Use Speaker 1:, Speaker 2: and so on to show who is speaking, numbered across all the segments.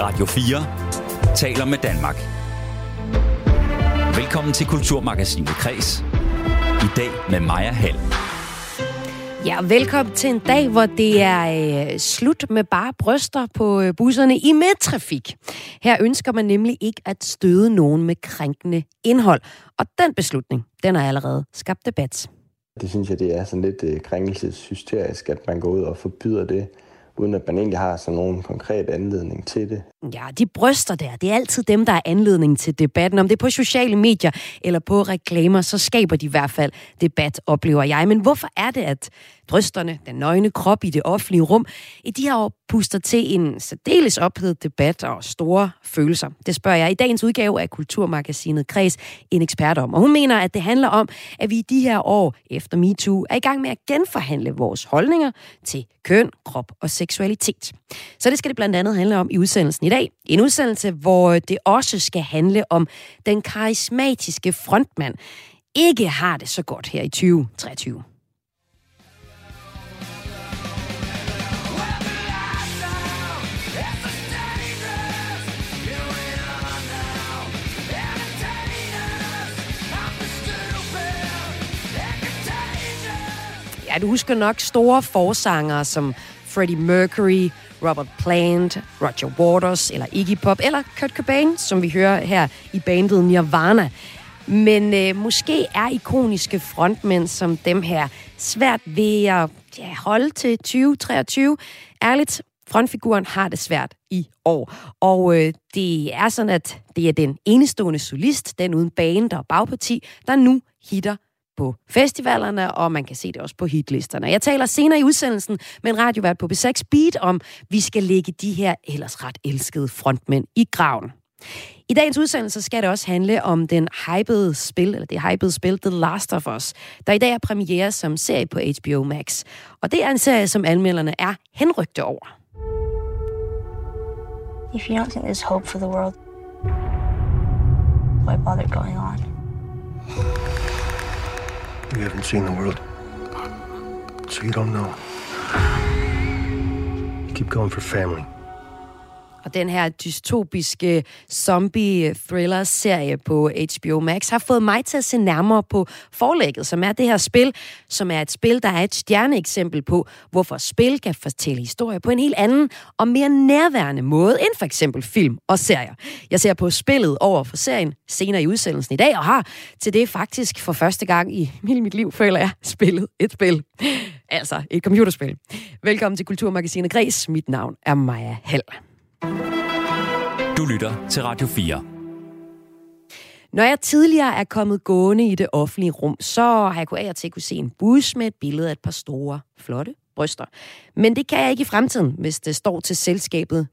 Speaker 1: Radio 4 taler med Danmark. Velkommen til Kulturmagasinet Kres. I dag med Maja Hall.
Speaker 2: Ja, velkommen til en dag, hvor det er øh, slut med bare bryster på øh, busserne i medtrafik. Her ønsker man nemlig ikke at støde nogen med krænkende indhold. Og den beslutning, den har allerede skabt debat.
Speaker 3: Det synes jeg, det er sådan lidt øh, krænkelseshysterisk, at man går ud og forbyder det uden at man egentlig har sådan nogen konkret anledning til det.
Speaker 2: Ja, de bryster der, det er altid dem, der er anledning til debatten. Om det er på sociale medier eller på reklamer, så skaber de i hvert fald debat, oplever jeg. Men hvorfor er det, at brysterne, den nøgne krop i det offentlige rum, i de her år puster til en særdeles ophedet debat og store følelser? Det spørger jeg i dagens udgave af Kulturmagasinet Kreds en ekspert om. Og hun mener, at det handler om, at vi i de her år efter MeToo er i gang med at genforhandle vores holdninger til køn, krop og seksualitet. Så det skal det blandt andet handle om i udsendelsen i dag. En udsendelse, hvor det også skal handle om den karismatiske frontmand ikke har det så godt her i 2023. Ja, du husker nok store forsangere som Freddie Mercury, Robert Plant, Roger Waters eller Iggy Pop eller Kurt Cobain, som vi hører her i bandet Nirvana. Men øh, måske er ikoniske frontmænd som dem her svært ved at ja, holde til 2023. Ærligt, frontfiguren har det svært i år. Og øh, det er sådan, at det er den enestående solist, den uden band og bagparti, der nu hitter på festivalerne, og man kan se det også på hitlisterne. Jeg taler senere i udsendelsen med en radiovært på B6 Beat om, vi skal lægge de her ellers ret elskede frontmænd i graven. I dagens udsendelse skal det også handle om den hypede spil, eller det hypede spil The Last of Us, der i dag er premiere som serie på HBO Max. Og det er en serie, som anmelderne er henrygte over. If you don't think there's hope for the world, why bother going on?
Speaker 4: You haven't seen the world, so you don't know. You keep going for family.
Speaker 2: Og den her dystopiske zombie-thriller-serie på HBO Max har fået mig til at se nærmere på forlægget, som er det her spil, som er et spil, der er et stjerneeksempel på, hvorfor spil kan fortælle historier på en helt anden og mere nærværende måde end for eksempel film og serier. Jeg ser på spillet over for serien senere i udsendelsen i dag, og har til det faktisk for første gang i hele mit liv, føler jeg, spillet et spil. Altså et computerspil. Velkommen til Kulturmagasinet Græs. Mit navn er Maja Hall.
Speaker 1: Du lytter til Radio 4.
Speaker 2: Når jeg tidligere er kommet gående i det offentlige rum, så har jeg kunnet af og til kunne se en bus med et billede af et par store, flotte bryster. Men det kan jeg ikke i fremtiden, hvis det står til selskabet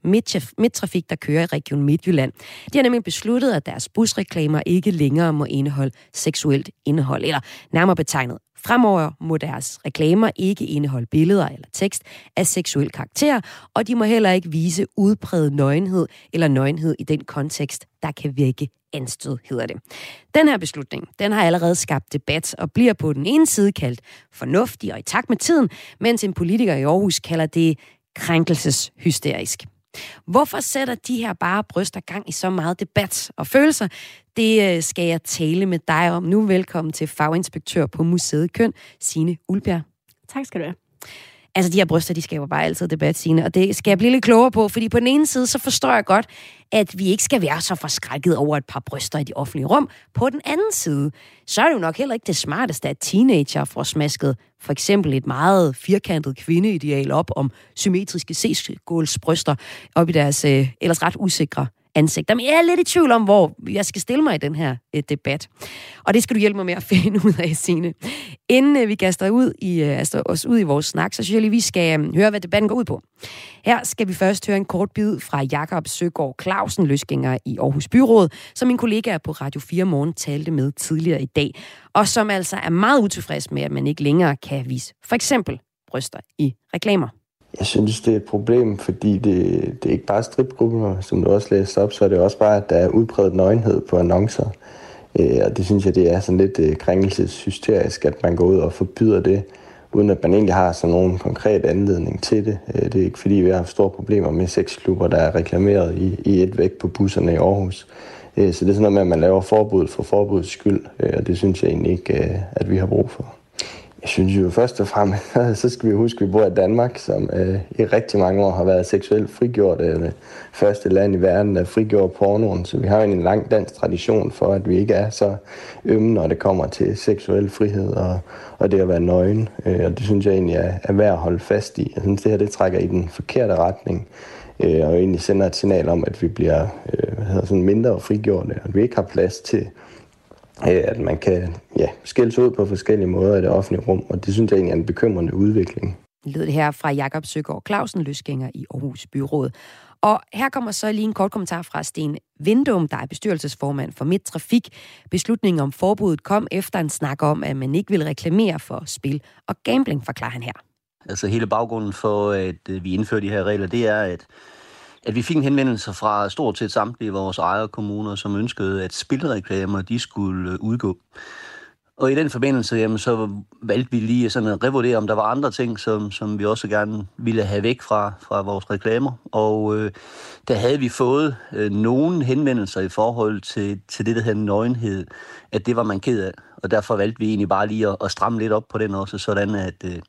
Speaker 2: Midtrafik, der kører i Region Midtjylland. De har nemlig besluttet, at deres busreklamer ikke længere må indeholde seksuelt indhold, eller nærmere betegnet Fremover må deres reklamer ikke indeholde billeder eller tekst af seksuel karakter, og de må heller ikke vise udpræget nøgenhed eller nøgenhed i den kontekst, der kan virke anstød, hedder det. Den her beslutning, den har allerede skabt debat og bliver på den ene side kaldt fornuftig og i takt med tiden, mens en politiker i Aarhus kalder det krænkelseshysterisk. Hvorfor sætter de her bare bryster gang i så meget debat og følelser? Det øh, skal jeg tale med dig om nu. Velkommen til faginspektør på Museet Køn, Signe Ulbjerg.
Speaker 5: Tak skal du have.
Speaker 2: Altså, de her bryster, de skaber bare altid debat, Signe, og det skal jeg blive lidt klogere på, fordi på den ene side, så forstår jeg godt, at vi ikke skal være så forskrækket over et par bryster i de offentlige rum. På den anden side, så er det jo nok heller ikke det smarteste, at teenager får smasket for eksempel et meget firkantet kvindeideal op om symmetriske C-skålsbryster op i deres øh, ellers ret usikre ansigter. Men jeg er lidt i tvivl om, hvor jeg skal stille mig i den her øh, debat. Og det skal du hjælpe mig med at finde ud af, Signe. Inden øh, vi kaster ud i, øh, altså, os ud i vores snak, så synes jeg lige, vi skal øh, høre, hvad debatten går ud på. Her skal vi først høre en kort bid fra Jakob Søgaard Clausen, løsgænger i Aarhus Byråd, som min kollega på Radio 4 Morgen talte med tidligere i dag, og som altså er meget utilfreds med, at man ikke længere kan vise for eksempel bryster i reklamer.
Speaker 3: Jeg synes, det er et problem, fordi det, det er ikke bare stripgrupper, som du også læste op, så er det også bare, at der er udbredt nøgenhed på annoncer. Øh, og det synes jeg, det er sådan lidt øh, krænkelseshysterisk, at man går ud og forbyder det, uden at man egentlig har sådan nogen konkret anledning til det. Øh, det er ikke fordi, vi har haft store problemer med sexklubber, der er reklameret i, i et væk på busserne i Aarhus. Øh, så det er sådan noget med, at man laver forbud for forbuds skyld, øh, og det synes jeg egentlig ikke, øh, at vi har brug for. Jeg synes jo først og fremmest, så skal vi huske, at vi bor i Danmark, som øh, i rigtig mange år har været seksuelt frigjort. Øh, første land i verden, der frigjorde pornoen. Så vi har en lang dansk tradition for, at vi ikke er så ømme, når det kommer til seksuel frihed og, og det at være nøgen. Øh, og det synes jeg egentlig er, er værd at holde fast i. Jeg synes, det her det trækker i den forkerte retning. Øh, og egentlig sender et signal om, at vi bliver øh, hvad hedder, sådan mindre frigjorte, og at vi ikke har plads til at man kan ja, skældes ud på forskellige måder i det offentlige rum, og det synes jeg egentlig er en bekymrende udvikling.
Speaker 2: Lød det her fra Jakob Søgaard Clausen, løsgænger i Aarhus Byråd. Og her kommer så lige en kort kommentar fra Sten Vindum, der er bestyrelsesformand for Midt Trafik. Beslutningen om forbuddet kom efter en snak om, at man ikke vil reklamere for spil og gambling, forklarer han her.
Speaker 5: Altså hele baggrunden for, at øh, vi indfører de her regler, det er, at at vi fik en henvendelse fra stort set samtlige vores ejerkommuner, som ønskede, at spilreklamer de skulle øh, udgå. Og i den forbindelse, jamen, så valgte vi lige sådan at revurdere, om der var andre ting, som, som vi også gerne ville have væk fra, fra vores reklamer. Og øh, der havde vi fået øh, nogle henvendelser i forhold til, til det, der hedder nøgenhed, at det var man ked af. Og derfor valgte vi egentlig bare lige at, at stramme lidt op på den også, sådan at, øh,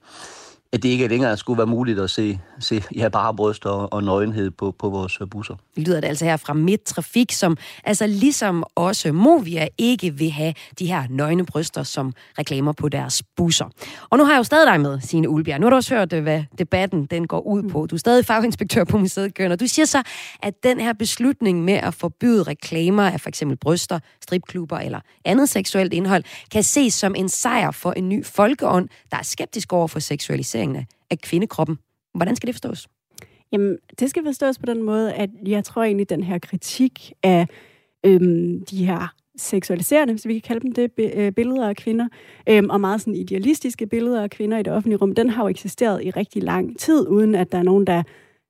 Speaker 5: at det ikke længere skulle være muligt at se, se ja, bare bryst og, og nøgenhed på, på vores øh, busser.
Speaker 2: Lyder det altså her fra Midt Trafik, som altså ligesom også Movia ikke vil have de her nøgne bryster som reklamer på deres busser. Og nu har jeg jo stadig dig med, Signe Ulbjerg. Nu har du også hørt, øh, hvad debatten den går ud på. Du er stadig faginspektør på museet Køn, og du siger så, at den her beslutning med at forbyde reklamer af for eksempel bryster, stripklubber eller andet seksuelt indhold, kan ses som en sejr for en ny folkeånd, der er skeptisk over for seksualisering seksualiseringen af kvindekroppen. Hvordan skal det forstås?
Speaker 6: Jamen, det skal forstås på den måde, at jeg tror egentlig, den her kritik af øhm, de her seksualiserende, hvis vi kan kalde dem det, øh, billeder af kvinder, øhm, og meget sådan idealistiske billeder af kvinder i det offentlige rum, den har jo eksisteret i rigtig lang tid, uden at der er nogen, der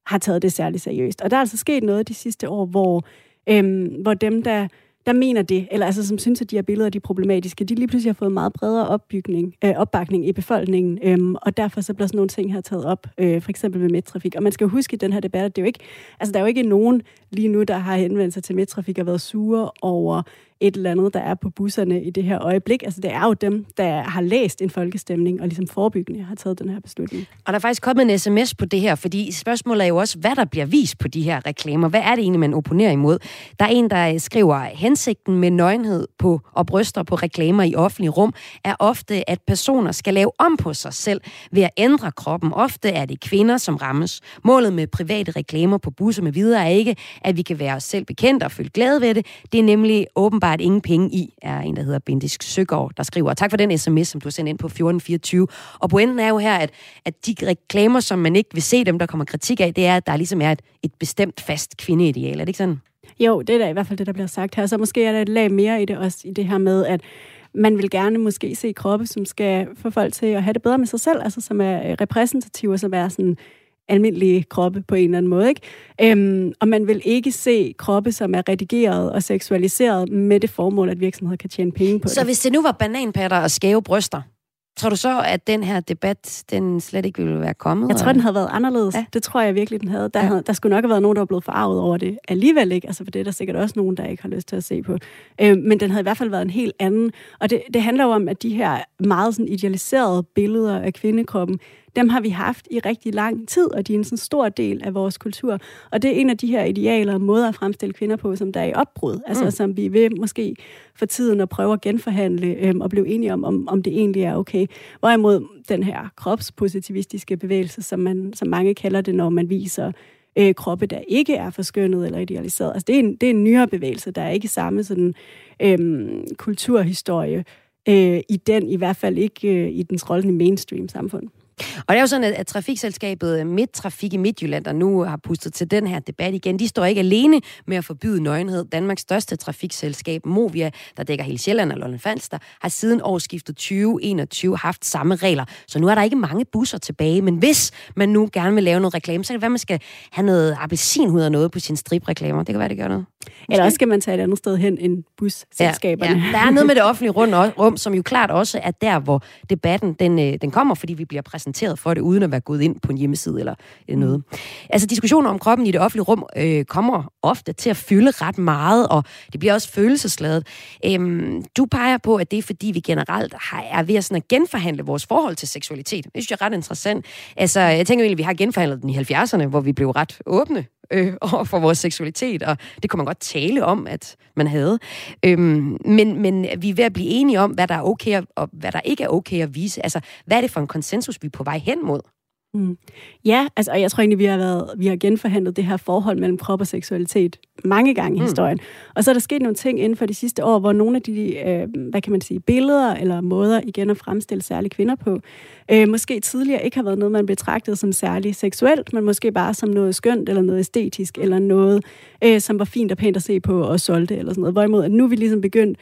Speaker 6: har taget det særligt seriøst. Og der er altså sket noget de sidste år, hvor, øhm, hvor dem, der der mener det, eller altså som synes, at de her billeder de er problematiske, de lige pludselig har fået meget bredere opbygning, øh, opbakning i befolkningen, øh, og derfor så bliver sådan nogle ting her taget op, øh, for eksempel med Midtrafik. Og man skal jo huske i den her debat, at det er jo ikke, altså der er jo ikke nogen lige nu, der har henvendt sig til metrafik og været sure over et eller andet, der er på busserne i det her øjeblik. Altså det er jo dem, der har læst en folkestemning og ligesom forebyggende har taget den her beslutning.
Speaker 2: Og der er faktisk kommet en sms på det her, fordi spørgsmålet er jo også, hvad der bliver vist på de her reklamer. Hvad er det egentlig, man opponerer imod? Der er en, der skriver, hensigten med nøgenhed på og bryster på reklamer i offentlig rum er ofte, at personer skal lave om på sig selv ved at ændre kroppen. Ofte er det kvinder, som rammes. Målet med private reklamer på busser med videre er ikke, at vi kan være os selv bekendt og føle glæde ved det. Det er nemlig åbenbart åbenbart ingen penge i, er en, der hedder Bindisk Søgaard, der skriver. Tak for den sms, som du har sendt ind på 1424. Og pointen er jo her, at, at de reklamer, som man ikke vil se dem, der kommer kritik af, det er, at der ligesom er et, et bestemt fast kvindeideal. Er det ikke sådan?
Speaker 6: Jo, det er da i hvert fald det, der bliver sagt her. Så måske er der et lag mere i det også, i det her med, at man vil gerne måske se kroppe, som skal få folk til at have det bedre med sig selv, altså som er repræsentative, som er sådan almindelige kroppe på en eller anden måde. Ikke? Øhm, og man vil ikke se kroppe, som er redigeret og seksualiseret med det formål, at virksomheder kan tjene penge på
Speaker 2: Så
Speaker 6: det.
Speaker 2: hvis det nu var bananpatter og skæve bryster, Tror du så, at den her debat, den slet ikke ville være kommet?
Speaker 6: Jeg tror, den havde været anderledes. Ja. Det tror jeg virkelig, den havde. Der, ja. havde. der skulle nok have været nogen, der var blevet forarvet over det alligevel ikke. Altså, for det er der sikkert også nogen, der ikke har lyst til at se på. Øh, men den havde i hvert fald været en helt anden. Og det, det handler jo om, at de her meget sådan idealiserede billeder af kvindekroppen, dem har vi haft i rigtig lang tid, og de er en sådan stor del af vores kultur. Og det er en af de her idealer og måder at fremstille kvinder på, som der er i opbrud. Altså mm. som vi vil måske for tiden at prøve at genforhandle øhm, og blive enige om, om, om det egentlig er okay. Hvorimod den her kropspositivistiske bevægelse, som, man, som mange kalder det, når man viser øh, kroppe, der ikke er forskønnet eller idealiseret. Altså, det, er en, det er en nyere bevægelse, der er ikke samme sådan, øhm, kulturhistorie øh, i den, i hvert fald ikke øh, i dens rolle i mainstream-samfund.
Speaker 2: Og det er jo sådan, at, trafikselskabet Midtrafik i Midtjylland, der nu har pustet til den her debat igen, de står ikke alene med at forbyde nøgenhed. Danmarks største trafikselskab, Movia, der dækker hele Sjælland og Lolland Falster, har siden årsskiftet 2021 haft samme regler. Så nu er der ikke mange busser tilbage, men hvis man nu gerne vil lave noget reklame, så kan det være, at man skal have noget appelsinhud og noget på sine stripreklamer. Det kan være, det gør noget. Måske.
Speaker 6: Eller også skal man tage et andet sted hen end busselskaberne.
Speaker 2: Ja, ja. Der er noget med det offentlige rum, som jo klart også er der, hvor debatten den, øh, den kommer, fordi vi bliver præsenteret for det, uden at være gået ind på en hjemmeside eller noget. Mm. Altså diskussioner om kroppen i det offentlige rum øh, kommer ofte til at fylde ret meget, og det bliver også følelsesladet. Øhm, du peger på, at det er fordi, vi generelt har, er ved at, sådan at genforhandle vores forhold til seksualitet. Det synes jeg er ret interessant. Altså, jeg tænker egentlig, at vi har genforhandlet den i 70'erne, hvor vi blev ret åbne øh, over for vores seksualitet, og det kunne man godt tale om, at man havde. Øhm, men, men vi er ved at blive enige om, hvad der er okay og hvad der ikke er okay at vise. Altså, hvad er det for en konsensus, vi er på vej hen mod?
Speaker 6: Mm. Ja, altså, og jeg tror egentlig, vi har, været, vi har genforhandlet det her forhold mellem krop og seksualitet mange gange i mm. historien. Og så er der sket nogle ting inden for de sidste år, hvor nogle af de, øh, hvad kan man sige, billeder eller måder igen at fremstille særlige kvinder på, øh, måske tidligere ikke har været noget, man betragtede som særligt seksuelt, men måske bare som noget skønt, eller noget æstetisk, eller noget, øh, som var fint og pænt at se på og solgte, eller sådan noget. Hvorimod, at nu er vi ligesom begyndt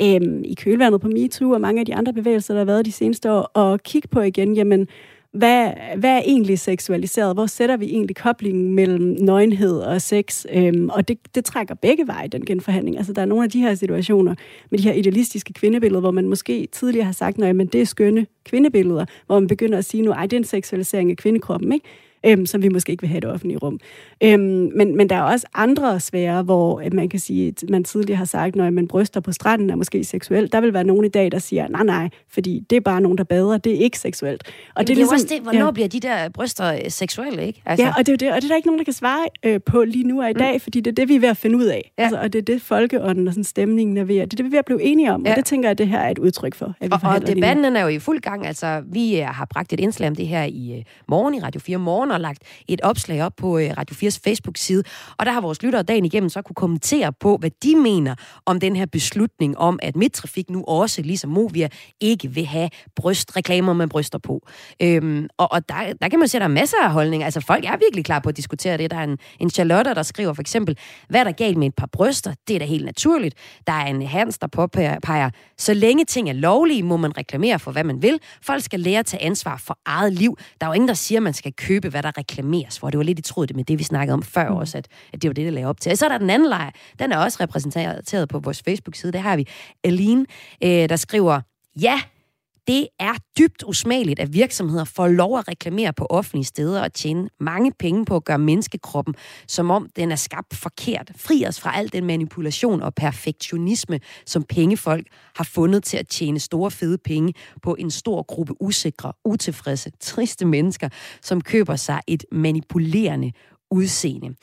Speaker 6: øh, i kølvandet på MeToo og mange af de andre bevægelser, der har været de seneste år, at kigge på igen, jamen, hvad, hvad er egentlig seksualiseret? Hvor sætter vi egentlig koblingen mellem nøgenhed og sex? Øhm, og det, det trækker begge veje, den genforhandling. Altså, der er nogle af de her situationer med de her idealistiske kvindebilleder, hvor man måske tidligere har sagt, at det er skønne kvindebilleder, hvor man begynder at sige nu, ej, det er en seksualisering af kvindekroppen, ikke? Øhm, som vi måske ikke vil have i det offentlige rum. Øhm, men, men der er også andre sfære, hvor man kan sige, at man tidligere har sagt, når man bryster på stranden er måske seksuelt. Der vil være nogen i dag, der siger, nej, nej, fordi det er bare nogen, der bader, det er ikke seksuelt. Og
Speaker 2: det er, det er ligesom, også det, hvornår ja. bliver de der bryster øh, seksuelle, ikke?
Speaker 6: Altså. Ja, og det, er det, og det er der ikke nogen, der kan svare øh, på lige nu og i mm. dag, mm. fordi det er det, vi er ved at finde ud af. Ja. Altså, og det er det, folkeånden og sådan stemningen er ved at, det er det, vi er ved at blive enige om, ja. og det tænker jeg, at det her er et udtryk for. At vi
Speaker 2: og, og debatten er jo i fuld gang. Altså, vi øh, har bragt et indslag om det her i morgen i Radio 4 Morgen og lagt et opslag op på øh, Radio 4's Facebook-side, og der har vores lyttere dagen igennem så kunne kommentere på, hvad de mener om den her beslutning om, at Midtrafik nu også, ligesom Movia, ikke vil have brystreklamer med bryster på. Øhm, og og der, der kan man se, at der er masser af holdninger. Altså, folk er virkelig klar på at diskutere det. Der er en, en Charlotte, der skriver for eksempel, hvad er der galt med et par bryster? Det er da helt naturligt. Der er en Hans, der påpeger, så længe ting er lovlige, må man reklamere for, hvad man vil. Folk skal lære at tage ansvar for eget liv. Der er jo ingen, der siger, at man skal købe, hvad der reklameres for. Det var lidt i tråd med det, vi snakkede om før mm. også, at, at det var det, der lagde op til. Og så er der den anden lejr. Den er også repræsenteret på vores Facebook-side. Der har vi Aline, øh, der skriver, ja, det er dybt usmageligt, at virksomheder får lov at reklamere på offentlige steder og tjene mange penge på at gøre menneskekroppen, som om den er skabt forkert. Fri os fra al den manipulation og perfektionisme, som pengefolk har fundet til at tjene store fede penge på en stor gruppe usikre, utilfredse, triste mennesker, som køber sig et manipulerende udseende.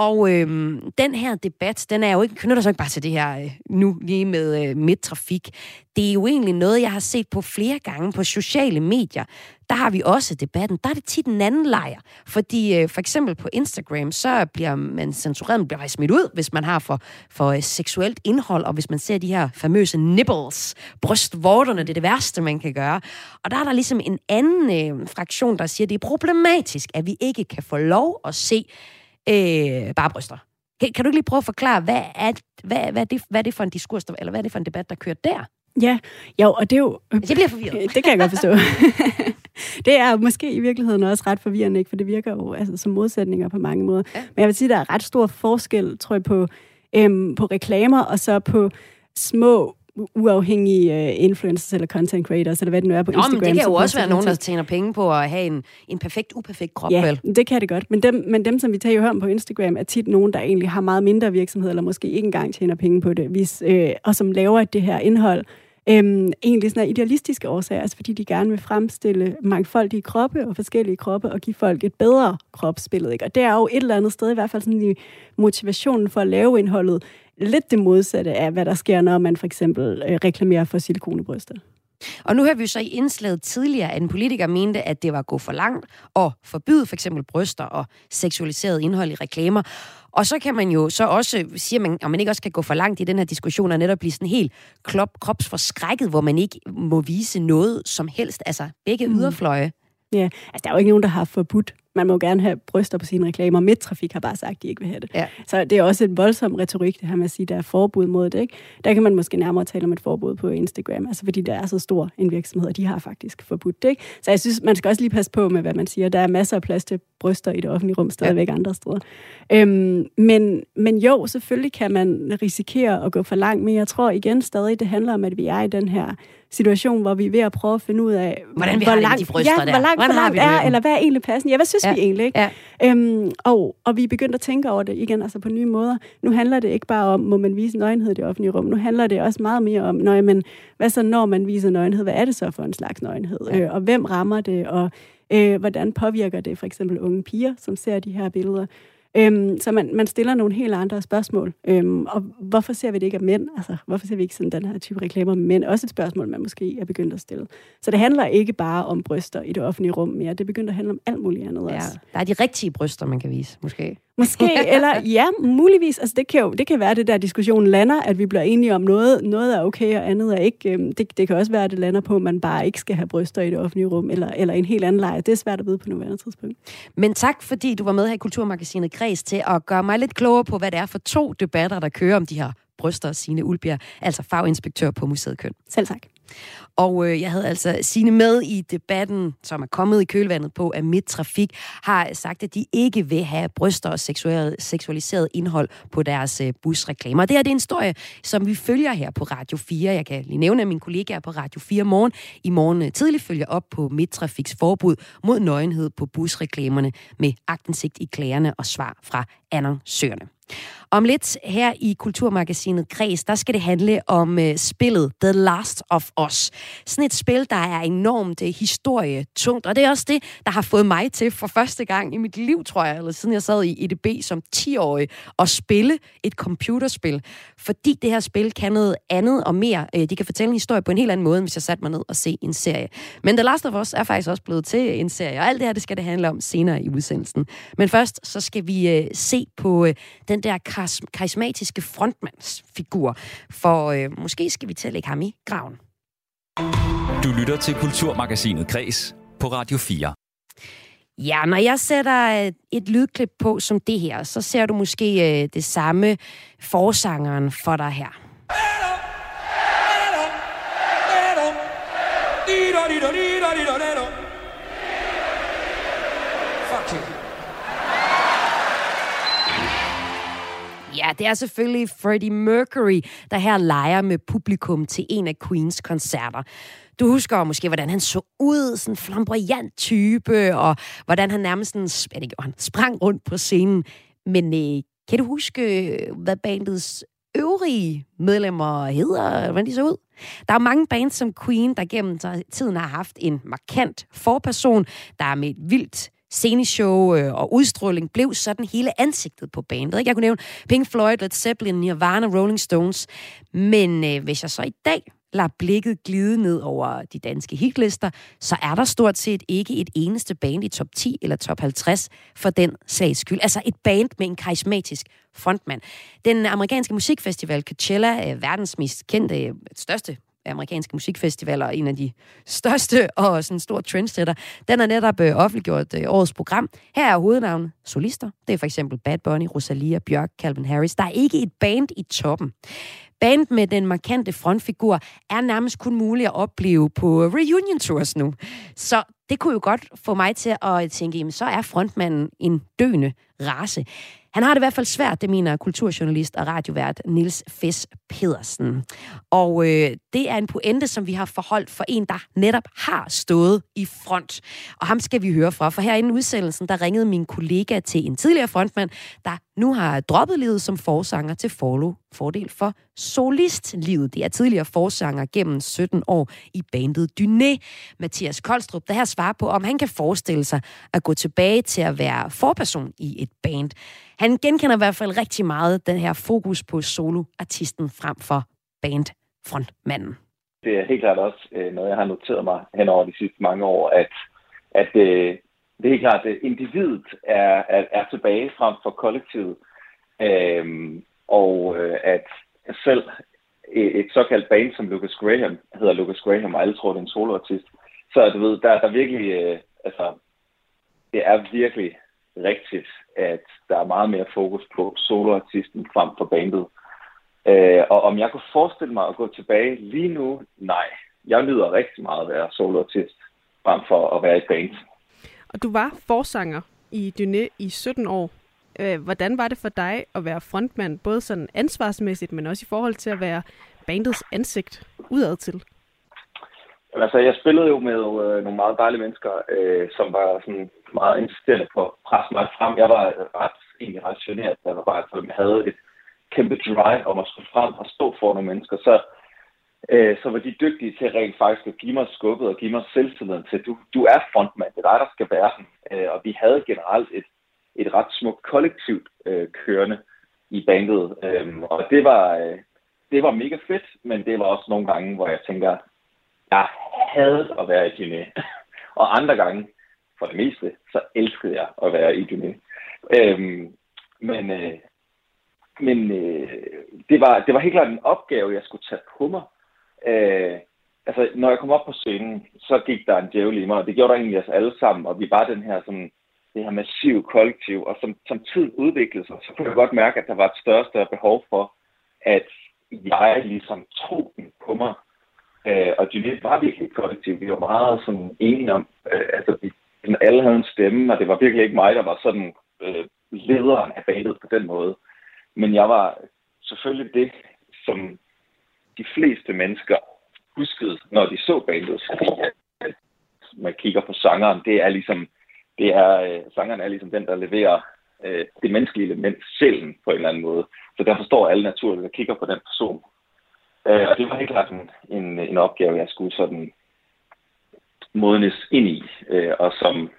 Speaker 2: Og øhm, den her debat, den er jo ikke, knytter sig ikke bare til det her øh, nu lige med øh, midtrafik. Det er jo egentlig noget, jeg har set på flere gange på sociale medier. Der har vi også debatten. Der er det tit en anden lejr. Fordi øh, for eksempel på Instagram, så bliver man censureret, man bliver smidt ud, hvis man har for, for øh, seksuelt indhold, og hvis man ser de her famøse nibbles, brystvorterne, det er det værste, man kan gøre. Og der er der ligesom en anden øh, fraktion, der siger, at det er problematisk, at vi ikke kan få lov at se øh, bare bryster. Kan, kan du ikke lige prøve at forklare, hvad er, hvad, hvad, er det, hvad er det for en diskurs, der, eller hvad er det for en debat, der kører der?
Speaker 6: Ja, jo, og det er jo...
Speaker 2: Jeg bliver forvirret.
Speaker 6: Det kan jeg godt forstå. det er måske i virkeligheden også ret forvirrende, ikke? for det virker jo altså, som modsætninger på mange måder. Ja. Men jeg vil sige, at der er ret stor forskel, tror jeg, på, øhm, på reklamer og så på små uafhængige uh, influencers eller content creators, eller hvad det nu er på Nå, Instagram.
Speaker 2: Men det kan jo også være nogen, der tjener penge på at have en, en perfekt, uperfekt krop,
Speaker 6: ja,
Speaker 2: vel?
Speaker 6: det kan det godt. Men dem, men dem, som vi tager om på Instagram, er tit nogen, der egentlig har meget mindre virksomhed, eller måske ikke engang tjener penge på det, hvis, øh, og som laver det her indhold, Øhm, egentlig sådan idealistiske årsager, altså fordi de gerne vil fremstille mangfoldige kroppe og forskellige kroppe og give folk et bedre kropsbillede. Ikke? Og det er jo et eller andet sted, i hvert fald sådan i motivationen for at lave indholdet, lidt det modsatte af, hvad der sker, når man for eksempel øh, reklamerer for silikonebryster.
Speaker 2: Og nu har vi jo så i indslaget tidligere, at en politiker mente, at det var at gå for langt og forbyde for eksempel bryster og seksualiseret indhold i reklamer. Og så kan man jo så også sige, at man, at man ikke også kan gå for langt i den her diskussion og netop blive sådan helt krop, kropsforskrækket, hvor man ikke må vise noget som helst. Altså begge mm. yderfløje
Speaker 6: Ja, altså der er jo ikke nogen, der har forbudt man må gerne have bryster på sine reklamer. Midtrafik har bare sagt, at de ikke vil have det. Ja. Så det er også en voldsom retorik, det her med at sige, at der er forbud mod det. Ikke? Der kan man måske nærmere tale om et forbud på Instagram, altså fordi der er så stor en virksomhed, og de har faktisk forbudt det. Ikke? Så jeg synes, man skal også lige passe på med, hvad man siger. Der er masser af plads til bryster i det offentlige rum stadigvæk ja. andre steder. Øhm, men, men jo, selvfølgelig kan man risikere at gå for langt, men jeg tror igen stadig, det handler om, at vi er i den her situation, hvor vi er ved at prøve at finde ud af,
Speaker 2: Hvordan vi hvor langt, de bryster
Speaker 6: ja, der. hvor langt, Hvordan hvor langt er, eller hvad er egentlig passende? Ja, hvad synes ja. vi egentlig? Ikke? Ja. Øhm, og, og vi er begyndt at tænke over det igen, altså på nye måder. Nu handler det ikke bare om, må man vise nøgenhed i det offentlige rum. Nu handler det også meget mere om, når, men, hvad så når man viser nøgenhed? Hvad er det så for en slags nøgenhed? Ja. Øh, og hvem rammer det? Og øh, hvordan påvirker det for eksempel unge piger, som ser de her billeder? Øhm, så man, man stiller nogle helt andre spørgsmål. Øhm, og hvorfor ser vi det ikke af mænd? Altså, hvorfor ser vi ikke sådan den her type reklamer med mænd? Også et spørgsmål, man måske er begyndt at stille. Så det handler ikke bare om bryster i det offentlige rum mere. Det begynder at handle om alt muligt andet ja, også.
Speaker 2: Der er de rigtige bryster, man kan vise, måske.
Speaker 6: Måske, eller ja, muligvis. Altså, det kan jo det kan være, det der diskussion lander, at vi bliver enige om noget, noget er okay, og andet er ikke. Øhm, det, det kan også være, at det lander på, at man bare ikke skal have bryster i det offentlige rum, eller, eller en helt anden lejr. Det er svært at vide på nuværende tidspunkt.
Speaker 2: Men tak, fordi du var med her i Kulturmagasinet Græs til at gøre mig lidt klogere på, hvad det er for to debatter, der kører om de her bryster, sine Ulbjerg, altså faginspektør på Museet Køn.
Speaker 6: Selv tak.
Speaker 2: Og øh, jeg havde altså sine med i debatten, som er kommet i kølvandet på, at Midtrafik har sagt, at de ikke vil have bryster og seksualiseret indhold på deres øh, busreklamer. Det her det er en historie, som vi følger her på Radio 4. Jeg kan lige nævne, at mine kollegaer på Radio 4 morgen i morgen øh, følger op på Midtrafiks forbud mod nøgenhed på busreklamerne med agtensigt i klagerne og svar fra annoncørerne. Om lidt her i Kulturmagasinet Kreds, der skal det handle om øh, spillet The Last of Us. Sådan et spil, der er enormt øh, historietungt, og det er også det, der har fået mig til for første gang i mit liv, tror jeg, eller siden jeg sad i EDB som 10-årig, at spille et computerspil. Fordi det her spil kan noget andet og mere. Øh, de kan fortælle en historie på en helt anden måde, end hvis jeg satte mig ned og se en serie. Men The Last of Us er faktisk også blevet til en serie, og alt det her, det skal det handle om senere i udsendelsen. Men først, så skal vi øh, se på uh, den der karismatiske frontmandsfigur. For øh, måske skal vi til at lægge ham i graven.
Speaker 1: Du lytter til Kulturmagasinet Kres på Radio 4.
Speaker 2: Ja, når jeg sætter øh, et lydklip på som det her, så ser du måske øh, det samme forsangeren for dig her. Fuck you. Ja, det er selvfølgelig Freddie Mercury, der her leger med publikum til en af Queens koncerter. Du husker måske, hvordan han så ud, sådan en flamboyant type, og hvordan han nærmest sådan, ja, det han, sprang rundt på scenen. Men øh, kan du huske, øh, hvad bandets øvrige medlemmer hedder, hvordan de så ud? Der er mange bands som Queen, der gennem tiden har haft en markant forperson, der er med et vildt sceneshow øh, og udstråling blev sådan hele ansigtet på bandet. Ikke? Jeg kunne nævne Pink Floyd, Led Zeppelin, Nirvana, Rolling Stones. Men øh, hvis jeg så i dag lader blikket glide ned over de danske hitlister, så er der stort set ikke et eneste band i top 10 eller top 50 for den sags skyld. Altså et band med en karismatisk frontmand. Den amerikanske musikfestival Coachella er verdens mest kendte, største amerikanske musikfestivaler, en af de største og sådan en stor trendsetter, den har netop øh, offentliggjort øh, årets program. Her er hovednavnet solister. Det er for eksempel Bad Bunny, Rosalia, Bjørk, Calvin Harris. Der er ikke et band i toppen. Band med den markante frontfigur er nærmest kun muligt at opleve på reunion tours nu. Så det kunne jo godt få mig til at tænke, jamen så er frontmanden en døende race. Han har det i hvert fald svært, det mener kulturjournalist og radiovært Nils Fes Pedersen. Og øh, det er en pointe, som vi har forholdt for en, der netop har stået i front. Og ham skal vi høre fra, for herinde i udsendelsen, der ringede min kollega til en tidligere frontmand, der nu har droppet livet som forsanger til forlo, fordel for solistlivet. Det er tidligere forsanger gennem 17 år i bandet Dyné, Mathias Koldstrup, der her svarer på, om han kan forestille sig at gå tilbage til at være forperson i et band. Han genkender i hvert fald rigtig meget den her fokus på soloartisten frem for bandfrontmanden.
Speaker 7: Det er helt klart også øh, noget, jeg har noteret mig hen over de sidste mange år, at, at øh, det er helt klart, at individet er, er, er tilbage frem for kollektivet. Øhm, og øh, at selv et såkaldt band som Lucas Graham hedder Lucas Graham, og alle tror, det er en soloartist. Så du ved, der, der virkelig, øh, altså, det er virkelig rigtigt, at der er meget mere fokus på soloartisten frem for bandet. Øh, og om jeg kunne forestille mig at gå tilbage lige nu, nej. Jeg nyder rigtig meget at være soloartist frem for at være i band.
Speaker 8: Og du var forsanger i Dyné i 17 år. Øh, hvordan var det for dig at være frontmand, både sådan ansvarsmæssigt, men også i forhold til at være bandets ansigt udad til?
Speaker 7: Altså, jeg spillede jo med øh, nogle meget dejlige mennesker, øh, som var sådan meget insisterende på at presse mig frem. Jeg var ret, egentlig ret generet, jeg var bare, havde et kæmpe drive om at skulle frem og stå for nogle mennesker. Så, øh, så var de dygtige til rent faktisk at give mig skubbet og give mig selvtilliden til, du, du er frontmand, det er dig, der skal være den. Øh, og vi havde generelt et, et ret smukt kollektivt øh, kørende i bandet. Øhm, og det var, øh, det var mega fedt, men det var også nogle gange, hvor jeg tænker, jeg havde at være i Dyné. og andre gange, for det meste, så elskede jeg at være i Dyné. Øhm, men øh, men øh, det, var, det var helt klart en opgave, jeg skulle tage på mig. Øh, altså, når jeg kom op på scenen, så gik der en djævel i mig, og det gjorde der egentlig os alle sammen, og vi var den her sådan, det her massive kollektiv, og som, som tid udviklede sig, så kunne jeg godt mærke, at der var et større større behov for, at jeg ligesom tog den på mig. Øh, og det var virkelig et kollektiv. Vi var meget sådan enige om, øh, altså vi, alle havde en stemme, og det var virkelig ikke mig, der var sådan øh, lederen af bandet på den måde. Men jeg var selvfølgelig det, som de fleste mennesker huskede, når de så bandet. Fordi at man kigger på sangeren, det er ligesom, det er, øh, sangeren er ligesom den, der leverer øh, det menneskelige element, sjælen på en eller anden måde. Så derfor står alle naturligt og kigger på den person. Øh, og det var helt klart en, en, en opgave, jeg skulle sådan modnes ind i, øh, og som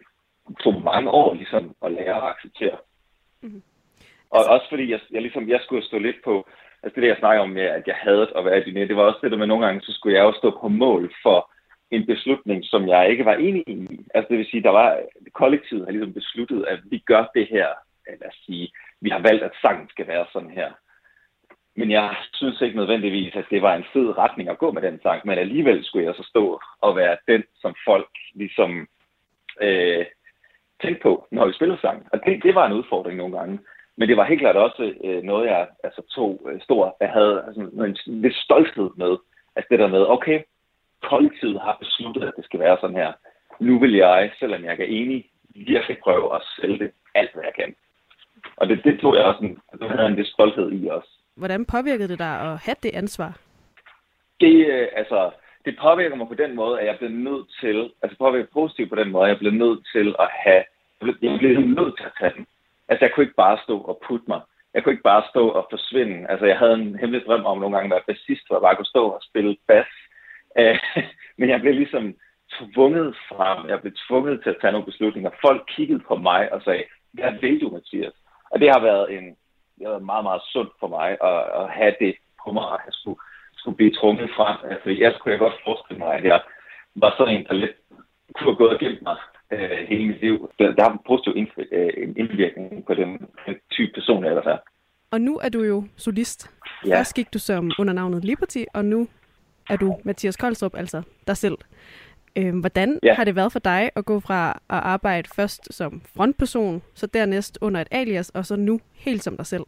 Speaker 7: tog mange år ligesom at lære at acceptere. Mm-hmm. Og altså... også fordi jeg, jeg, ligesom, jeg skulle stå lidt på, altså det der, jeg snakker om med, at jeg havde at være i det var også det der med, nogle gange, så skulle jeg også stå på mål for en beslutning, som jeg ikke var enig i. Altså det vil sige, der var, kollektivet har ligesom besluttet, at vi gør det her, lad os sige, vi har valgt, at sangen skal være sådan her. Men jeg synes ikke nødvendigvis, at det var en fed retning at gå med den sang, men alligevel skulle jeg så stå og være den, som folk ligesom øh, tænkte på, når vi spillede sang. Og det, det var en udfordring nogle gange. Men det var helt klart også øh, noget, jeg altså, tog øh, stor, jeg havde altså, en lidt stolthed med. Altså det der med, okay, kollektivet har besluttet, at det skal være sådan her. Nu vil jeg, selvom jeg er enig, virkelig prøve at sælge det alt, hvad jeg kan. Og det, det tog jeg også en, det havde en lidt stolthed i også.
Speaker 8: Hvordan påvirkede det dig at have det ansvar?
Speaker 7: Det, øh, altså, det påvirker mig på den måde, at jeg bliver nødt til, altså påvirker positivt på den måde, at jeg bliver nødt til at have, jeg bliver, jeg bliver nødt til at tage den. Altså, jeg kunne ikke bare stå og putte mig. Jeg kunne ikke bare stå og forsvinde. Altså, jeg havde en hemmelig drøm om nogle gange at være bassist, hvor jeg bare kunne stå og spille bas. Øh, men jeg blev ligesom tvunget frem. Jeg blev tvunget til at tage nogle beslutninger. Folk kiggede på mig og sagde, hvad vil du, Mathias? Og det har været en det har været meget, meget sundt for mig at, at have det på mig, at jeg skulle, skulle blive trukket frem. Altså, jeg skulle jeg godt forestille mig, at jeg var sådan en, der lidt kunne have gået og gemt mig øh, hele mit liv. Der, der har en positiv øh, indvirkning på den, den type person, jeg ellers er.
Speaker 8: Og nu er du jo solist. Ja. Først gik du som under navnet Liberty, og nu er du Mathias Koldstrup, altså dig selv. Øh, hvordan ja. har det været for dig at gå fra at arbejde først som frontperson, så dernæst under et alias, og så nu helt som dig selv?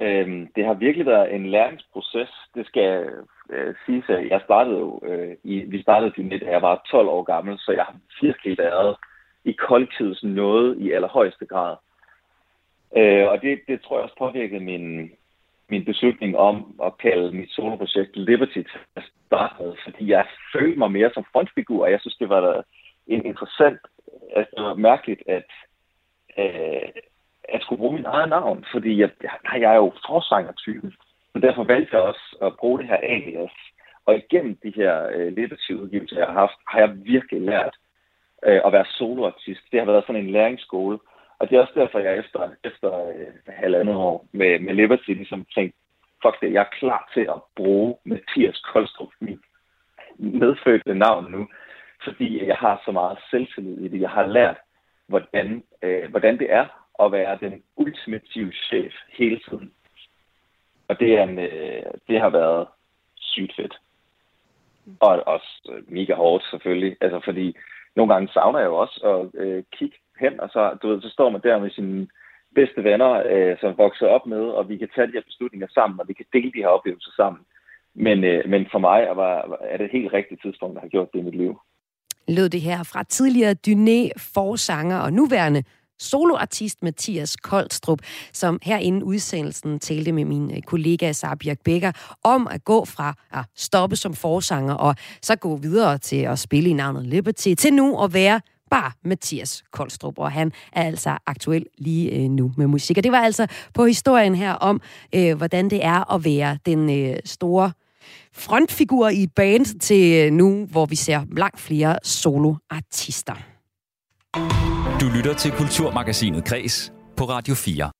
Speaker 7: Øhm, det har virkelig været en læringsproces. Det skal øh, siges, at jeg startede jo, øh, i, vi startede jo da jeg var 12 år gammel, så jeg har virkelig været i kollektivets noget i allerhøjeste grad. Øh, og det, det tror jeg også påvirkede min, min beslutning om at kalde mit soloprojekt Liberty til at starte med, fordi jeg følte mig mere som frontfigur, og jeg synes, det var en interessant, altså det var mærkeligt, at, øh, at skulle bruge min eget navn, fordi jeg, jeg er jo forsanger-typen, så derfor valgte jeg også at bruge det her alias. Og igennem de her øh, Liberty-udgivelser, jeg har haft, har jeg virkelig lært øh, at være soloartist. Det har været sådan en læringsskole, og det er også derfor, jeg efter, efter øh, halvandet år med, med Liberty ligesom tænkte, fuck det, jeg er klar til at bruge Mathias Koldstrup, min medfødte navn nu, fordi jeg har så meget selvtillid i det. Jeg har lært, hvordan, øh, hvordan det er at være den ultimative chef hele tiden. Og det, er en, øh, det har været sygt fedt. Og også mega hårdt selvfølgelig, altså fordi nogle gange savner jeg jo også at øh, kigge hen, og så, du ved, så står man der med sine bedste venner, øh, som vokser op med, og vi kan tage de her beslutninger sammen, og vi kan dele de her oplevelser sammen. Men, øh, men for mig er, var, er det et helt rigtigt tidspunkt, der har gjort det i mit liv.
Speaker 2: Lød det her fra tidligere Dyné forsanger og nuværende soloartist Mathias Koldstrup, som her inden udsendelsen talte med min øh, kollega Sabia Becker om at gå fra at stoppe som forsanger og så gå videre til at spille i navnet Liberty, til nu at være bare Mathias Koldstrup, og han er altså aktuel lige øh, nu med musik. Og det var altså på historien her om, øh, hvordan det er at være den øh, store frontfigur i et band til øh, nu, hvor vi ser langt flere soloartister.
Speaker 1: Du lytter til Kulturmagasinet Kres på Radio 4.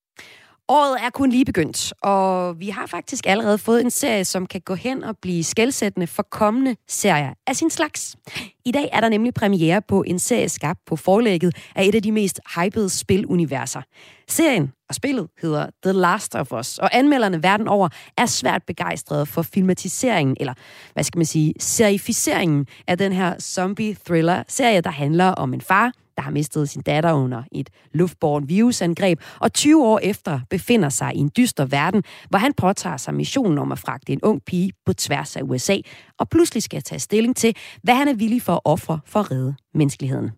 Speaker 2: Året er kun lige begyndt, og vi har faktisk allerede fået en serie, som kan gå hen og blive skældsættende for kommende serier af sin slags. I dag er der nemlig premiere på en serie skabt på forlægget af et af de mest hypede spiluniverser. Serien og spillet hedder The Last of Us, og anmelderne verden over er svært begejstrede for filmatiseringen, eller hvad skal man sige, serificeringen af den her zombie-thriller-serie, der handler om en far, der har mistet sin datter under et luftborn virusangreb, og 20 år efter befinder sig i en dyster verden, hvor han påtager sig missionen om at fragte en ung pige på tværs af USA, og pludselig skal tage stilling til, hvad han er villig for at ofre for at redde menneskeligheden.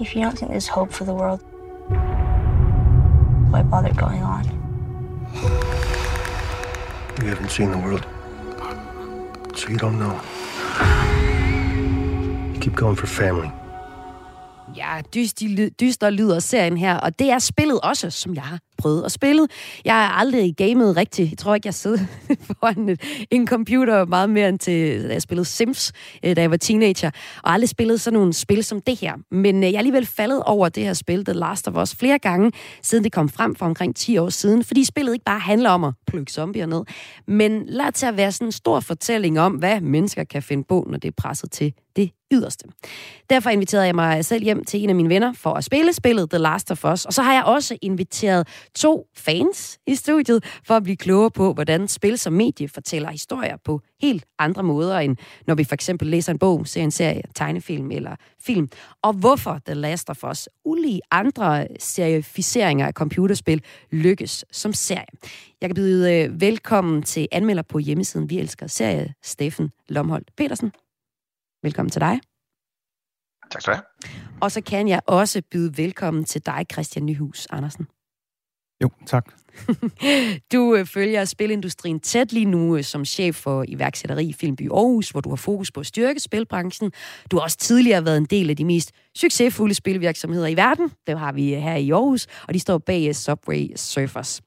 Speaker 2: If you don't think there's hope for the world, why bother going on?
Speaker 4: You haven't seen the world, so you don't know. Keep going for family.
Speaker 2: Ja, dyster, dyster lyder serien her, og det er spillet også, som jeg har prøvet at spille. Jeg har aldrig gamet rigtigt. Jeg tror ikke, jeg sidder foran en computer meget mere end til, da jeg spillede Sims, øh, da jeg var teenager, og aldrig spillet sådan nogle spil som det her. Men øh, jeg er alligevel faldet over det her spil, The Last of Us, flere gange, siden det kom frem for omkring 10 år siden, fordi spillet ikke bare handler om at plukke zombier ned, men lader til at være sådan en stor fortælling om, hvad mennesker kan finde på, når det er presset til det yderste. Derfor inviterede jeg mig selv hjem til en af mine venner for at spille spillet The Last of Us, og så har jeg også inviteret to fans i studiet for at blive klogere på, hvordan spil som medie fortæller historier på helt andre måder, end når vi for eksempel læser en bog, ser en serie, tegnefilm eller film. Og hvorfor The Last of Us, ulige andre serificeringer af computerspil, lykkes som serie. Jeg kan byde øh, velkommen til anmelder på hjemmesiden Vi Elsker Serie, Steffen Lomholdt Petersen. Velkommen til dig.
Speaker 9: Tak skal du have.
Speaker 2: Og så kan jeg også byde velkommen til dig, Christian Nyhus Andersen.
Speaker 10: Jo, tak.
Speaker 2: du øh, følger spilindustrien tæt lige nu øh, som chef for iværksætteri i Filmby Aarhus, hvor du har fokus på at styrke spilbranchen. Du har også tidligere været en del af de mest succesfulde spilvirksomheder i verden. Det har vi øh, her i Aarhus, og de står bag Subway Surfers.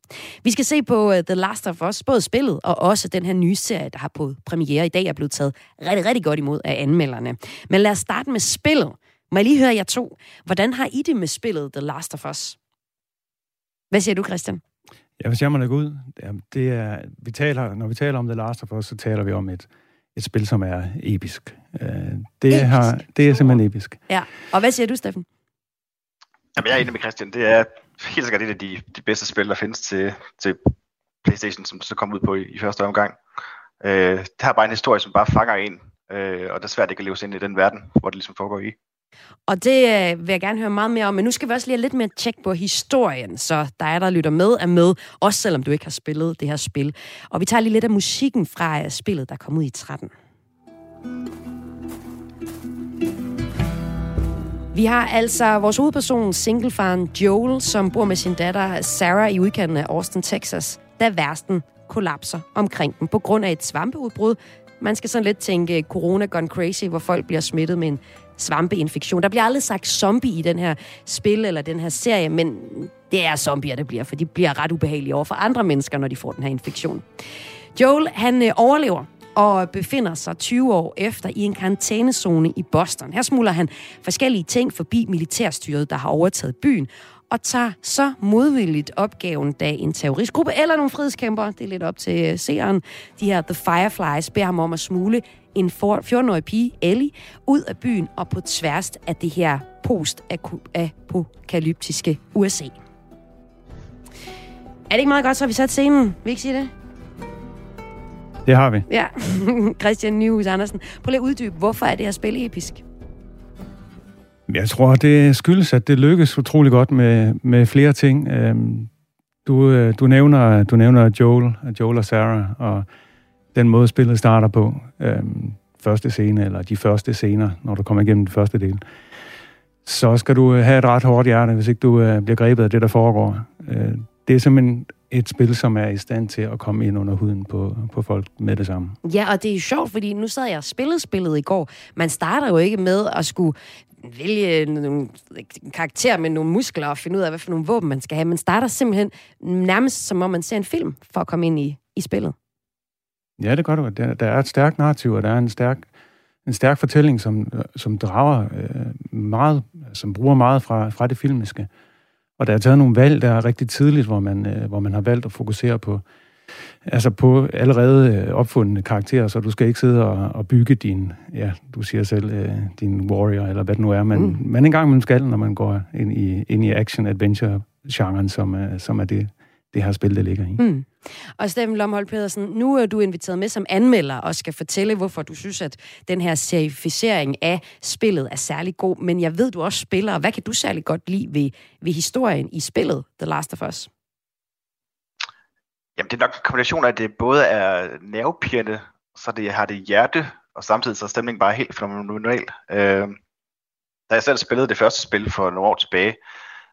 Speaker 2: Vi skal se på The Last of Us, både spillet og også den her nye serie, der har på premiere i dag, er blevet taget rigtig, rigtig godt imod af anmelderne. Men lad os starte med spillet. Må jeg lige høre jer to. Hvordan har I det med spillet The Last of Us? Hvad siger du, Christian?
Speaker 10: Ja, hvis jeg må lægge ud, det er, vi taler, når vi taler om The Last of Us, så taler vi om et, et spil, som er episk. Øh, det, episk. Har, det er simpelthen episk.
Speaker 2: Ja, og hvad siger du, Steffen?
Speaker 9: Jamen, jeg er enig med Christian. Det er helt sikkert et af de, de bedste spil, der findes til, til PlayStation, som så kom ud på i, i første omgang. Øh, det har bare en historie, som bare fanger en, øh, og det er svært ikke at leve sig ind i den verden, hvor det ligesom foregår i.
Speaker 2: Og det øh, vil jeg gerne høre meget mere om, men nu skal vi også lige have lidt mere tjek på historien, så dig, der lytter med, er med, også selvom du ikke har spillet det her spil. Og vi tager lige lidt af musikken fra øh, spillet, der kom ud i 13. Vi har altså vores hovedperson, singlefaren Joel, som bor med sin datter Sarah i udkanten af Austin, Texas, da værsten kollapser omkring dem på grund af et svampeudbrud. Man skal sådan lidt tænke corona gone crazy, hvor folk bliver smittet med en svampeinfektion. Der bliver aldrig sagt zombie i den her spil eller den her serie, men det er zombier, det bliver, for de bliver ret ubehagelige over for andre mennesker, når de får den her infektion. Joel, han øh, overlever og befinder sig 20 år efter i en karantænezone i Boston. Her smuler han forskellige ting forbi militærstyret, der har overtaget byen, og tager så modvilligt opgaven, da en terroristgruppe eller nogle frihedskæmper, det er lidt op til øh, seeren, de her The Fireflies, beder ham om at smule en 14-årig pige, Ellie, ud af byen og på tværs af det her post-apokalyptiske USA. Er det ikke meget godt, så vi sat scenen? Vil I ikke sige det?
Speaker 10: Det har vi.
Speaker 2: Ja, Christian Nyhus Andersen. Prøv lige at uddybe, hvorfor er det her spil episk?
Speaker 10: Jeg tror, det skyldes, at det lykkes utrolig godt med, med flere ting. Øhm, du, øh, du, nævner, du nævner Joel, Joel og Sarah, og den måde, spillet starter på. Øhm, første scene, eller de første scener, når du kommer igennem den første del. Så skal du have et ret hårdt hjerte, hvis ikke du øh, bliver grebet af det, der foregår. Øh, det er simpelthen et spil, som er i stand til at komme ind under huden på, på folk med det samme.
Speaker 2: Ja, og det er sjovt, fordi nu sad jeg og spillede spillet i går. Man starter jo ikke med at skulle vælge nogle karakterer med nogle muskler og finde ud af, hvad for nogle våben man skal have. Man starter simpelthen nærmest som om man ser en film for at komme ind i, i spillet.
Speaker 10: Ja, det gør du. Der, der er et stærkt narrativ, og der er en stærk, en stærk fortælling, som, som drager øh, meget, som bruger meget fra, fra det filmiske. Og der er taget nogle valg, der er rigtig tidligt, hvor man, øh, hvor man har valgt at fokusere på, altså på allerede øh, opfundne karakterer, så du skal ikke sidde og, og bygge din, ja, du siger selv, øh, din warrior, eller hvad det nu er, men mm. man engang man skal, når man går ind i, ind i action-adventure-genren, som, øh, som er det, det her spil, det ligger i. Mm.
Speaker 2: Og Steffen Lomhold Pedersen, nu er du inviteret med som anmelder og skal fortælle, hvorfor du synes, at den her serificering af spillet er særlig god. Men jeg ved, du også spiller, og hvad kan du særlig godt lide ved, ved historien i spillet The Last of Us?
Speaker 9: Jamen, det er nok en kombination af, at det både er nervepirrende, så det har det hjerte, og samtidig så er stemningen bare helt fenomenal. Øh, da jeg selv spillede det første spil for nogle år tilbage,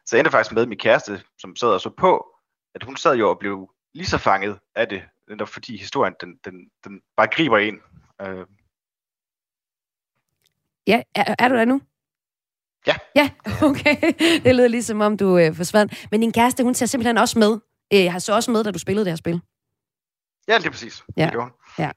Speaker 9: så endte jeg faktisk med min kæreste, som sad og så på, at hun sad jo og blev lige så fanget af det, netop fordi historien, den, den, den bare griber ind. Øh.
Speaker 2: Ja, er, er du der nu?
Speaker 9: Ja.
Speaker 2: Ja, okay. Det lyder ligesom om, du øh, forsvandt. Men din kæreste, hun ser simpelthen også med. Øh, har så også med, da du spillede det her spil.
Speaker 9: Ja, det er præcis.
Speaker 2: Ja.
Speaker 9: Det gjorde
Speaker 2: Ja.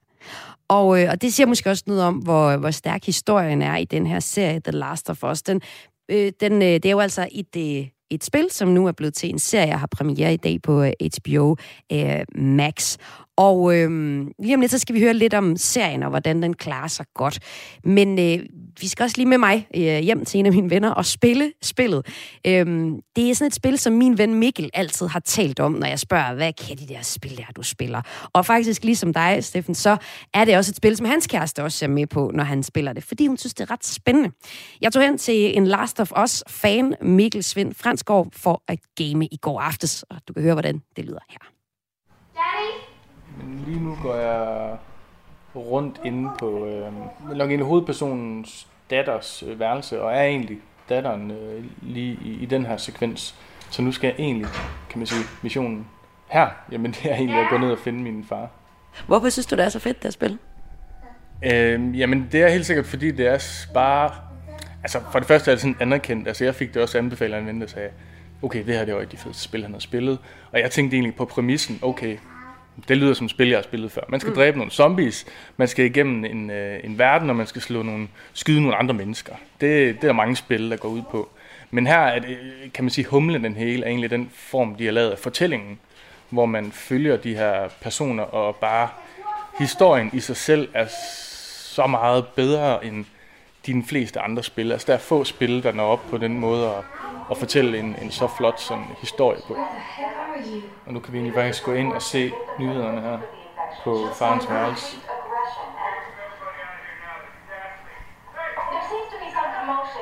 Speaker 2: Og, øh, og det siger måske også noget om, hvor, hvor stærk historien er i den her serie, The Last of Us. Den, øh, den, øh, det er jo altså et, øh, et spil, som nu er blevet til en serie, jeg har premiere i dag på øh, HBO øh, Max. Og øhm, lige om lidt, så skal vi høre lidt om serien, og hvordan den klarer sig godt. Men øh, vi skal også lige med mig øh, hjem til en af mine venner og spille spillet. Øhm, det er sådan et spil, som min ven Mikkel altid har talt om, når jeg spørger, hvad kan de der spil der, du spiller? Og faktisk ligesom dig, Steffen, så er det også et spil, som hans kæreste også er med på, når han spiller det, fordi hun synes, det er ret spændende. Jeg tog hen til en Last of Us-fan, Mikkel Svend Fransgaard, for at game i går aftes, og du kan høre, hvordan det lyder her.
Speaker 11: Men lige nu går jeg rundt inde på øh, nok en hovedpersonens datters øh, værelse, og er egentlig datteren øh, lige i, i den her sekvens. Så nu skal jeg egentlig, kan man sige, missionen her, jamen det er egentlig at gå ned og finde min far.
Speaker 2: Hvorfor synes du, det er så fedt, det at spille?
Speaker 11: Øh, jamen det er helt sikkert, fordi det er bare... Altså for det første er det sådan anerkendt. Altså jeg fik det også anbefalet af en ven, der sagde, okay, det her det var et de fedeste spil, han har spillet. Og jeg tænkte egentlig på præmissen, okay, det lyder som spil, jeg har spillet før. Man skal mm. dræbe nogle zombies, man skal igennem en, øh, en verden, og man skal slå nogle, skyde nogle andre mennesker. Det, det er der mange spil, der går ud på. Men her er det, kan man sige, humlen den hele er egentlig den form, de har lavet af fortællingen, hvor man følger de her personer, og bare historien i sig selv er så meget bedre end de fleste andre spil. Altså der er få spil, der når op på den måde at, at fortælle en, en så flot sådan, historie på. Og nu kan vi egentlig faktisk gå ind og se nyhederne her på farens værelse.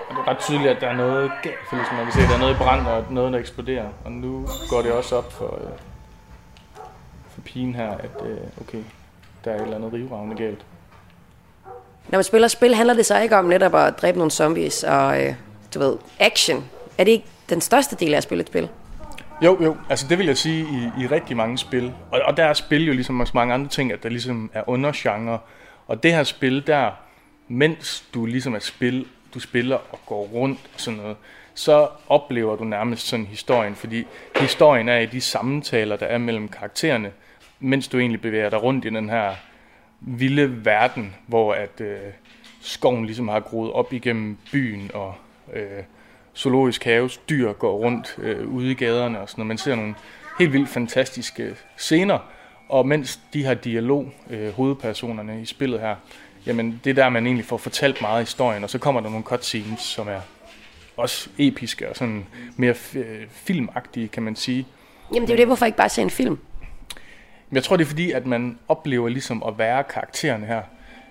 Speaker 11: Og det er ret tydeligt, at der er noget galt, for ligesom man kan se, at der er noget i brand og noget, der eksploderer. Og nu går det også op for, øh, for pigen her, at øh, okay, der er et eller andet rivragende galt.
Speaker 2: Når man spiller spil, handler det så ikke om netop at dræbe nogle zombies og, øh, du ved, action. Er det ikke den største del af at spille et spil?
Speaker 11: Jo, jo. Altså det vil jeg sige i, i rigtig mange spil. Og, og der er spil jo ligesom også mange andre ting, at der ligesom er undergenre. Og det her spil der, mens du ligesom er spil, du spiller og går rundt og sådan noget, så oplever du nærmest sådan historien, fordi historien er i de samtaler, der er mellem karaktererne, mens du egentlig bevæger dig rundt i den her vilde verden, hvor at øh, skoven ligesom har groet op igennem byen, og øh, zoologisk haves dyr går rundt øh, ude i gaderne og sådan noget. Man ser nogle helt vildt fantastiske scener, og mens de har dialog, øh, hovedpersonerne i spillet her, jamen det er der, man egentlig får fortalt meget af historien, og så kommer der nogle cutscenes, som er også episke og sådan mere øh, filmagtige, kan man sige.
Speaker 2: Jamen det er jo det, hvorfor ikke bare se en film?
Speaker 11: Men jeg tror, det er fordi, at man oplever ligesom at være karakteren her.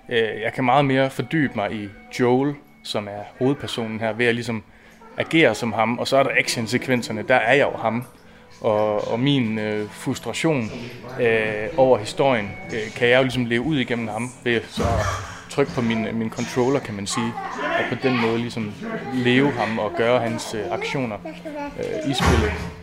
Speaker 11: Øh, jeg kan meget mere fordybe mig i Joel, som er hovedpersonen her, ved at ligesom agere som ham. Og så er der actionsekvenserne, der er jeg jo ham. Og, og min øh, frustration øh, over historien, øh, kan jeg jo ligesom leve ud igennem ham, ved så trykke på min, min controller, kan man sige. Og på den måde ligesom leve ham og gøre hans øh, aktioner øh, i spillet.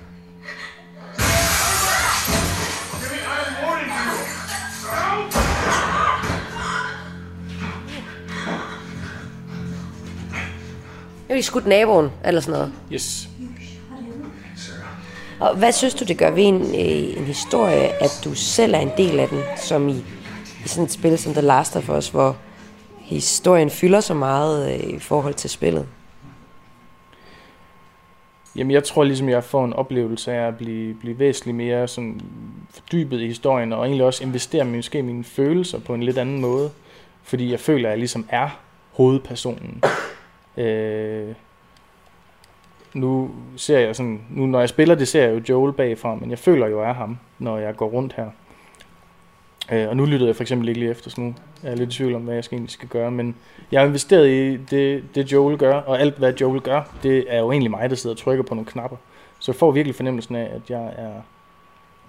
Speaker 2: Jeg har skudt naboen, eller sådan noget.
Speaker 11: Yes.
Speaker 2: Og hvad synes du, det gør ved en, øh, en historie, at du selv er en del af den, som i, i sådan et spil som The Last of Us, hvor historien fylder så meget øh, i forhold til spillet?
Speaker 11: Jamen, jeg tror ligesom, jeg får en oplevelse af at blive, blive væsentligt mere sådan fordybet i historien, og egentlig også investere måske mine følelser på en lidt anden måde. Fordi jeg føler, at jeg ligesom er hovedpersonen. Øh, nu ser jeg sådan, nu når jeg spiller det, ser jeg jo Joel bagfra, men jeg føler jo, jeg er ham, når jeg går rundt her. Øh, og nu lyttede jeg for eksempel ikke lige efter, så nu er jeg lidt i tvivl om, hvad jeg skal, egentlig skal gøre. Men jeg har investeret i det, det Joel gør, og alt hvad Joel gør, det er jo egentlig mig, der sidder og trykker på nogle knapper. Så jeg får virkelig fornemmelsen af, at jeg er,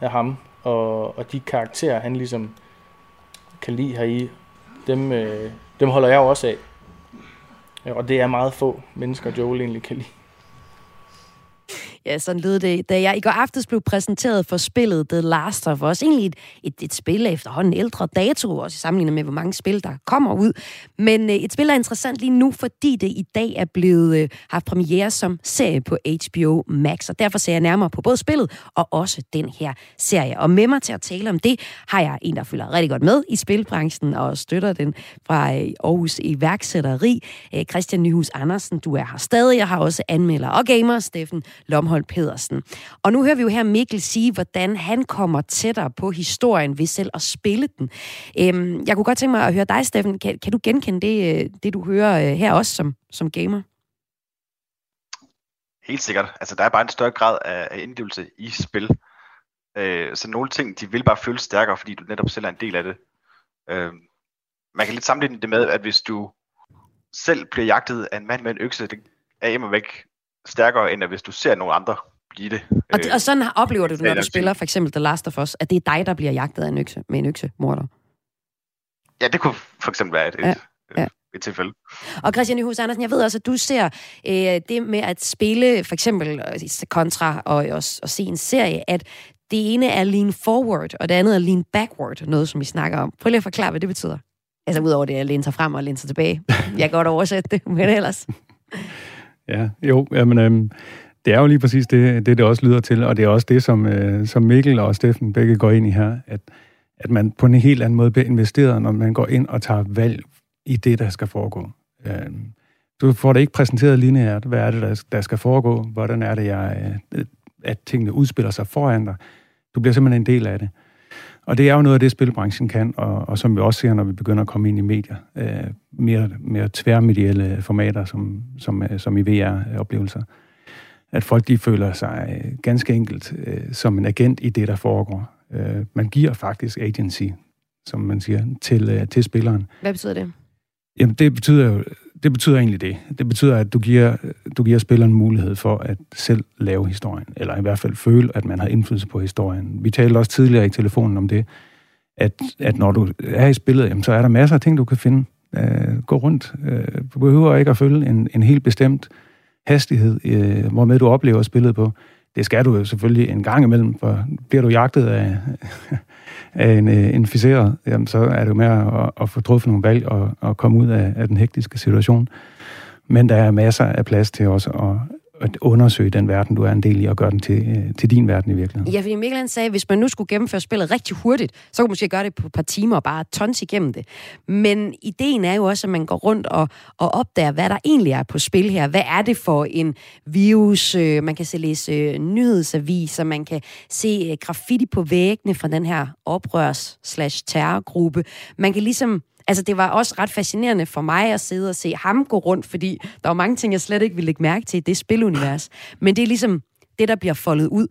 Speaker 11: er ham, og, og de karakterer, han ligesom kan lide her i, dem, øh, dem holder jeg jo også af. Øh, og det er meget få mennesker, Joel egentlig kan lide.
Speaker 2: Ja, sådan lød det, da jeg i går aftes blev præsenteret for spillet The Last of Us. Egentlig et, et, et spil efterhånden ældre dato, også i sammenligning med, hvor mange spil, der kommer ud. Men øh, et spil er interessant lige nu, fordi det i dag er blevet øh, haft premiere som serie på HBO Max. Og derfor ser jeg nærmere på både spillet og også den her serie. Og med mig til at tale om det, har jeg en, der følger rigtig godt med i spilbranchen og støtter den fra øh, Aarhus iværksætteri. Øh, Christian Nyhus Andersen, du er her stadig. Jeg har også anmelder og gamer, Steffen Lomholm Arnold Pedersen. Og nu hører vi jo her Mikkel sige, hvordan han kommer tættere på historien ved selv at spille den. Øhm, jeg kunne godt tænke mig at høre dig, Steffen. Kan, kan du genkende det, øh, det, du hører øh, her også som, som gamer?
Speaker 9: Helt sikkert. Altså, der er bare en større grad af indlevelse i spil. Øh, så nogle ting, de vil bare føles stærkere, fordi du netop selv er en del af det. Øh, man kan lidt sammenligne det med, at hvis du selv bliver jagtet af en mand med en økse, det er væk stærkere, end at hvis du ser nogle andre blive det.
Speaker 2: Og, det, og sådan oplever du det, når du spiller for eksempel The Last of Us, at det er dig, der bliver jagtet af en økse, med en økse, morder.
Speaker 9: Ja, det kunne for eksempel være et, ja. et, ja. et tilfælde.
Speaker 2: Og Christian Nyhus Andersen, jeg ved også, at du ser øh, det med at spille for eksempel kontra og, og, og se en serie, at det ene er lean forward, og det andet er lean backward, noget som vi snakker om. Prøv lige at forklare, hvad det betyder. Altså udover det at læne sig frem og læne sig tilbage. Jeg kan godt oversætte det, men ellers.
Speaker 10: Ja, jo, jamen, øhm, det er jo lige præcis det, det, det også lyder til, og det er også det, som, øh, som Mikkel og Steffen begge går ind i her, at, at man på en helt anden måde bliver investeret, når man går ind og tager valg i det, der skal foregå. Øhm, du får det ikke præsenteret lineært, hvad er det, der, der skal foregå, hvordan er det, jeg, øh, at tingene udspiller sig foran dig. Du bliver simpelthen en del af det. Og det er jo noget af det, spilbranchen kan, og, og som vi også ser, når vi begynder at komme ind i medier. Øh, mere, mere tværmedielle formater, som, som, øh, som i VR-oplevelser. At folk de føler sig øh, ganske enkelt øh, som en agent i det, der foregår. Øh, man giver faktisk agency, som man siger, til, øh, til spilleren.
Speaker 2: Hvad betyder det?
Speaker 10: Jamen, det betyder jo det betyder egentlig det. Det betyder, at du giver, du giver spilleren mulighed for at selv lave historien, eller i hvert fald føle, at man har indflydelse på historien. Vi talte også tidligere i telefonen om det, at, at når du er i spillet, jamen, så er der masser af ting, du kan finde. Øh, gå rundt. Øh, du behøver ikke at følge en, en helt bestemt hastighed, øh, hvormed du oplever spillet på. Det skal du jo selvfølgelig en gang imellem, for bliver du jagtet af, af en øh, inficeret, jamen, så er det jo med at, at få truffet nogle valg og, og komme ud af, af den hektiske situation. Men der er masser af plads til også at, at undersøge den verden, du er en del i, og gøre den til, øh, til din verden i virkeligheden.
Speaker 2: Ja, fordi Mikkel sagde, at hvis man nu skulle gennemføre spillet rigtig hurtigt, så kunne man måske gøre det på et par timer og bare tons igennem det. Men ideen er jo også, at man går rundt og, og opdager, hvad der egentlig er på spil her. Hvad er det for en virus? Øh, man kan se læse øh, nyhedsaviser, man kan se graffiti på væggene fra den her oprørs-terrorgruppe. Man kan ligesom altså det var også ret fascinerende for mig at sidde og se ham gå rundt, fordi der var mange ting, jeg slet ikke ville lægge mærke til i det spilunivers. Men det er ligesom det, der bliver foldet ud.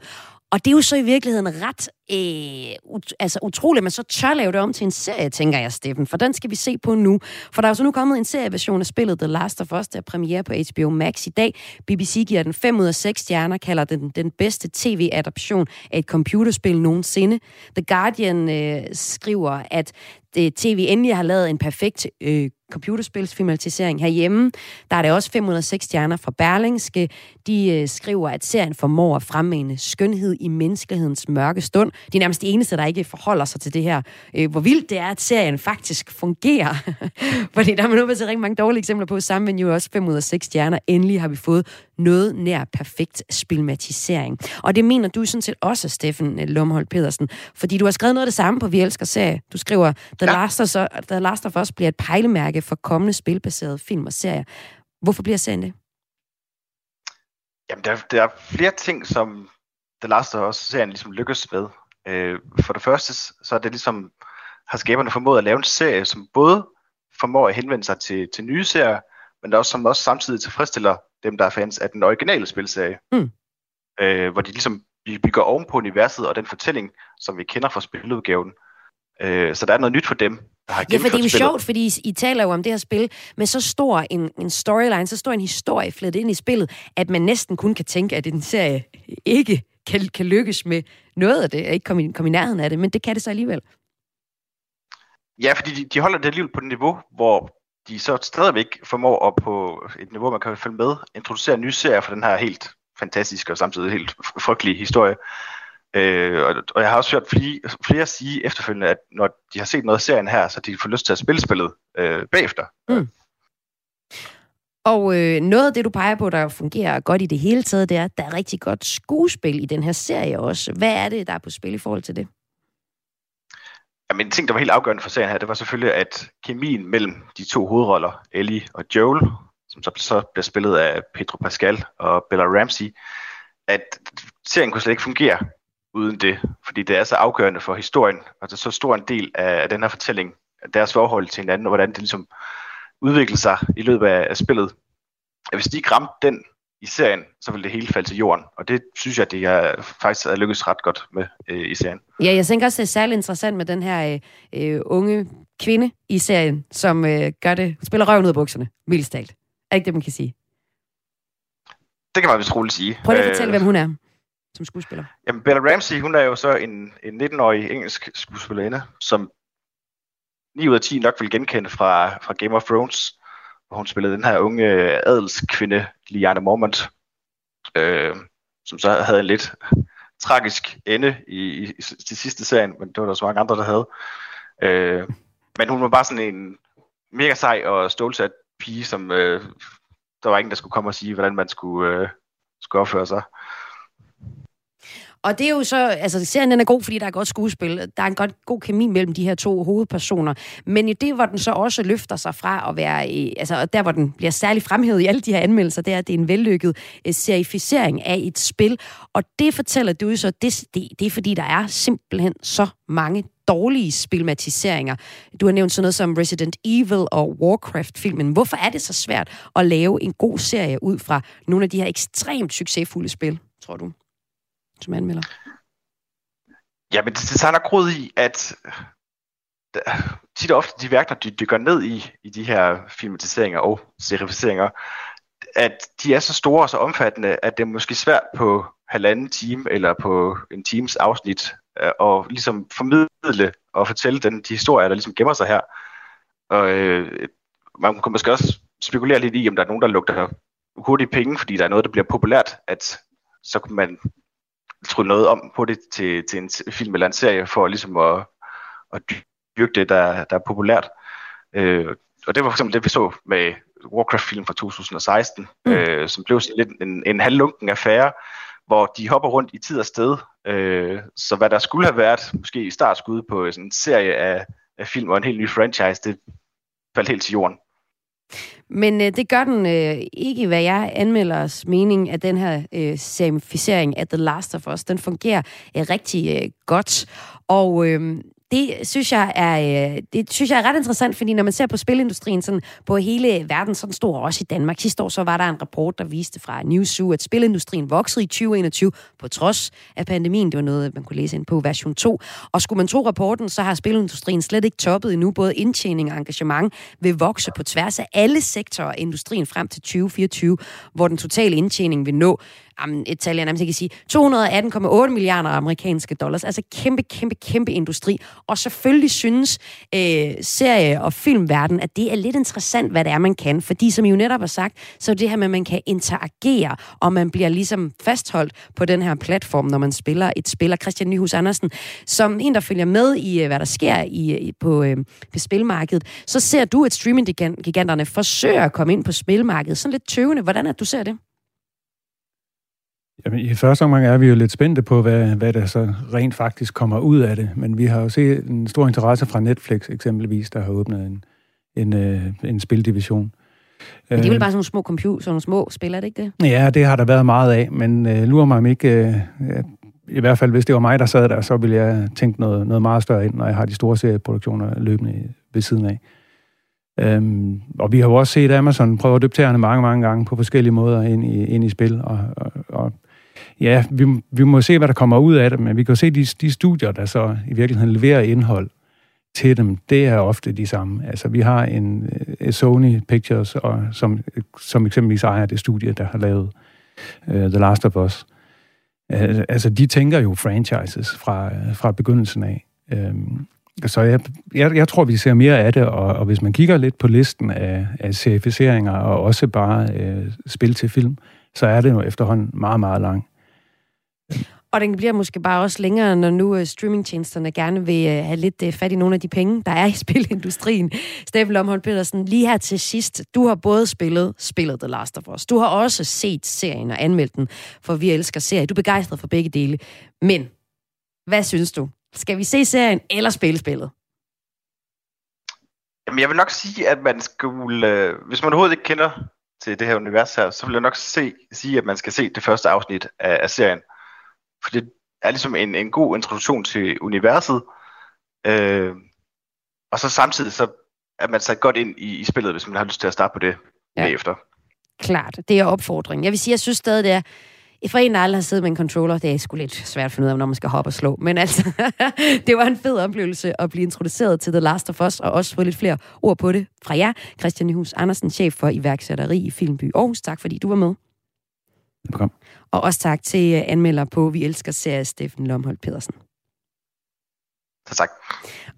Speaker 2: Og det er jo så i virkeligheden ret øh, ut, altså utroligt, at man så tør lave det om til en serie, tænker jeg, Steffen. For den skal vi se på nu. For der er jo så nu kommet en serieversion af spillet The Last of Us, der er premiere på HBO Max i dag. BBC giver den 5 ud af 6 stjerner, kalder den den bedste tv-adaption af et computerspil nogensinde. The Guardian øh, skriver, at Øh, TV endelig har lavet en perfekt øh, computerspilsfilmatisering herhjemme. Der er det også 506 stjerner fra Berlingske. De øh, skriver, at serien formår at fremmene skønhed i menneskehedens mørke stund. De er nærmest de eneste, der ikke forholder sig til det her. Øh, hvor vildt det er, at serien faktisk fungerer. Fordi der er man nu til rigtig mange dårlige eksempler på. Sammen jo også 5 ud af 6 stjerner. Endelig har vi fået noget nær perfekt spilmatisering. Og det mener du sådan set også, Steffen Lumholdt Pedersen. Fordi du har skrevet noget af det samme på Vi Elsker Serie. Du skriver, The, ja. Last, of, The Last of Us bliver et pejlemærke for kommende spilbaserede film og serier. Hvorfor bliver serien det?
Speaker 9: Jamen, der, der er flere ting, som The Last of Us-serien ligesom lykkes med. Øh, for det første, så er det ligesom, har skaberne formået at lave en serie, som både formår at henvende sig til, til nye serier, men også, som også samtidig tilfredsstiller dem, der er fans af den originale spilserie. Mm. Øh, hvor de ligesom bygger oven på universet og den fortælling, som vi kender fra spiludgaven. Øh, så der er noget nyt for dem, der har
Speaker 2: Ja, for det er jo sjovt, fordi I, I taler jo om det her spil med så stor en, en storyline, så stor en historie flettet ind i spillet, at man næsten kun kan tænke, at en serie ikke kan, kan lykkes med noget af det, ikke komme i, komme i nærheden af det, men det kan det så alligevel.
Speaker 9: Ja, fordi de, de holder det alligevel på et niveau, hvor de så stadigvæk formår at på et niveau, man kan følge med, introducere nye serier for den her helt fantastiske og samtidig helt frygtelige historie. Øh, og, og jeg har også hørt flere, flere sige efterfølgende, at når de har set noget af serien her, så de får lyst til at spille spillet øh, bagefter. Mm.
Speaker 2: Og øh, noget af det, du peger på, der fungerer godt i det hele taget, det er, at der er rigtig godt skuespil i den her serie også. Hvad er det, der er på spil i forhold til det?
Speaker 9: Jamen, en ting, der var helt afgørende for serien her, det var selvfølgelig, at kemien mellem de to hovedroller, Ellie og Joel, som så, så bliver spillet af Pedro Pascal og Bella Ramsey, at serien kunne slet ikke fungere uden det, fordi det er så afgørende for historien, og det er så stor en del af, af den her fortælling, deres forhold til hinanden, og hvordan det ligesom udvikler sig i løbet af, af spillet. Hvis de ikke ramte den i serien, så vil det hele falde til jorden. Og det synes jeg, det er faktisk er lykkes ret godt med øh, i serien.
Speaker 2: Ja, jeg tænker også, det er særlig interessant med den her øh, øh, unge kvinde i serien, som øh, gør det, spiller røven ud af bukserne, mildest talt. Er ikke det, man kan sige?
Speaker 9: Det kan man vist roligt sige.
Speaker 2: Prøv lige at fortælle, øh, hvem hun er som skuespiller.
Speaker 9: Jamen, Bella Ramsey, hun er jo så en, en 19-årig engelsk skuespillerinde, som 9 ud af 10 nok vil genkende fra, fra Game of Thrones, hvor hun spillede den her unge øh, adelskvinde, Liana Mormont, øh, som så havde en lidt tragisk ende i, i, i de sidste serien, men det var der så mange andre, der havde. Øh, men hun var bare sådan en mega sej og stålsat pige, som øh, der var ingen, der skulle komme og sige, hvordan man skulle, øh, skulle opføre sig.
Speaker 2: Og det er jo så, altså serien den er god, fordi der er godt skuespil. Der er en godt, god kemi mellem de her to hovedpersoner. Men i det, hvor den så også løfter sig fra at være, i, altså der hvor den bliver særligt fremhævet i alle de her anmeldelser, det er, at det er en vellykket uh, serificering af et spil. Og det fortæller du så, det, det, det er fordi, der er simpelthen så mange dårlige spilmatiseringer. Du har nævnt sådan noget som Resident Evil og Warcraft-filmen. Hvorfor er det så svært at lave en god serie ud fra nogle af de her ekstremt succesfulde spil, tror du? Som anmelder?
Speaker 9: Ja, men det, det tager nok grod i, at tit og ofte de værker, de dykker ned i, i de her filmatiseringer og serificeringer, at de er så store og så omfattende, at det er måske svært på halvanden time eller på en times afsnit øh, at ligesom formidle og fortælle den, de historier, der ligesom gemmer sig her. Og øh, man kan måske også spekulere lidt i, om der er nogen, der lugter hurtigt penge, fordi der er noget, der bliver populært, at så kan man trylle noget om på det til, til en film eller en serie, for ligesom at, at dyrke det, der, der er populært. Øh, og det var for eksempel det, vi så med Warcraft-film fra 2016, mm. øh, som blev sådan lidt en, en halvlunken affære, hvor de hopper rundt i tid og sted. Øh, så hvad der skulle have været, måske i startskud på sådan en serie af, af film og en helt ny franchise, det faldt helt til jorden.
Speaker 2: Men øh, det gør den øh, ikke, hvad jeg anmelder os mening, at den her øh, samificering af The Last of Us, den fungerer øh, rigtig øh, godt. Og øh, det synes jeg er, øh, det synes jeg er ret interessant, fordi når man ser på spilindustrien sådan på hele verden, sådan stor også i Danmark. Sidste år så var der en rapport, der viste fra Newzoo, at spilindustrien voksede i 2021 på trods af pandemien. Det var noget, man kunne læse ind på version 2. Og skulle man tro rapporten, så har spilindustrien slet ikke toppet endnu. Både indtjening og engagement vil vokse på tværs af alle sektorer af industrien frem til 2024, hvor den totale indtjening vil nå jamen, et tal, jeg nærmest ikke kan sige, 218,8 milliarder amerikanske dollars. Altså kæmpe, kæmpe, kæmpe industri. Og selvfølgelig synes øh, serie- og filmverden, at det er lidt interessant, hvad det er, man kan. Fordi som I jo netop har sagt, så er det her med, at man kan interagere, og man bliver ligesom fastholdt på den her platform, når man spiller et spil. Og Christian Nyhus Andersen, som en, der følger med i, øh, hvad der sker i, på, øh, på spilmarkedet, så ser du, at streaminggiganterne forsøger at komme ind på spilmarkedet. Sådan lidt tøvende. Hvordan er det, du ser det?
Speaker 10: Jamen, i første omgang er vi jo lidt spændte på, hvad, hvad der så rent faktisk kommer ud af det. Men vi har jo set en stor interesse fra Netflix eksempelvis, der har åbnet en, en, øh, en spildivision.
Speaker 2: Men det er vel øh, bare sådan nogle små computer, sådan nogle små spil, er det ikke det?
Speaker 10: Ja, det har der været meget af, men øh, lurer mig om ikke... Øh, I hvert fald, hvis det var mig, der sad der, så ville jeg tænke noget, noget meget større ind, når jeg har de store serieproduktioner løbende ved siden af. Øhm, og vi har jo også set Amazon prøve at døbe mange, mange gange på forskellige måder ind i, ind i spil, og, og, og ja, vi, vi må se, hvad der kommer ud af det, men vi kan se, de, de studier, der så i virkeligheden leverer indhold til dem, det er ofte de samme. Altså, vi har en uh, Sony Pictures, og, som, som eksempelvis ejer det studie, der har lavet uh, The Last of Us. Uh, altså, de tænker jo franchises fra, fra begyndelsen af. Um, så jeg, jeg, jeg tror, vi ser mere af det, og, og hvis man kigger lidt på listen af, af serificeringer, og også bare uh, spil til film, så er det jo efterhånden meget, meget lang.
Speaker 2: Og den bliver måske bare også længere, når nu øh, streamingtjenesterne gerne vil øh, have lidt øh, fat i nogle af de penge, der er i spilindustrien. Steffen Lomholm Petersen, lige her til sidst. Du har både spillet spillet The Last of Us. Du har også set serien og anmeldt den, for vi elsker serier. Du er begejstret for begge dele. Men, hvad synes du? Skal vi se serien eller spille spillet?
Speaker 9: Jamen, jeg vil nok sige, at man skulle... Øh, hvis man overhovedet ikke kender til det her univers her, så vil jeg nok se, sige, at man skal se det første afsnit af, af serien. For det er ligesom en, en god introduktion til universet. Øh, og så samtidig så er man sat godt ind i, i spillet, hvis man har lyst til at starte på det ja. bagefter.
Speaker 2: Klart, det er opfordringen. Jeg vil sige, jeg synes stadig, det er for en, der aldrig har siddet med en controller, det er sgu lidt svært at finde ud af, når man skal hoppe og slå. Men altså, det var en fed oplevelse at blive introduceret til The Last of Us, og også få lidt flere ord på det fra jer. Christian Nyhus Andersen, chef for iværksætteri i Filmby Aarhus. Tak fordi du var med.
Speaker 10: Velkommen.
Speaker 2: Og også tak til øh, anmelder på Vi Elsker Serie, Steffen Lomholdt Pedersen.
Speaker 9: Tak.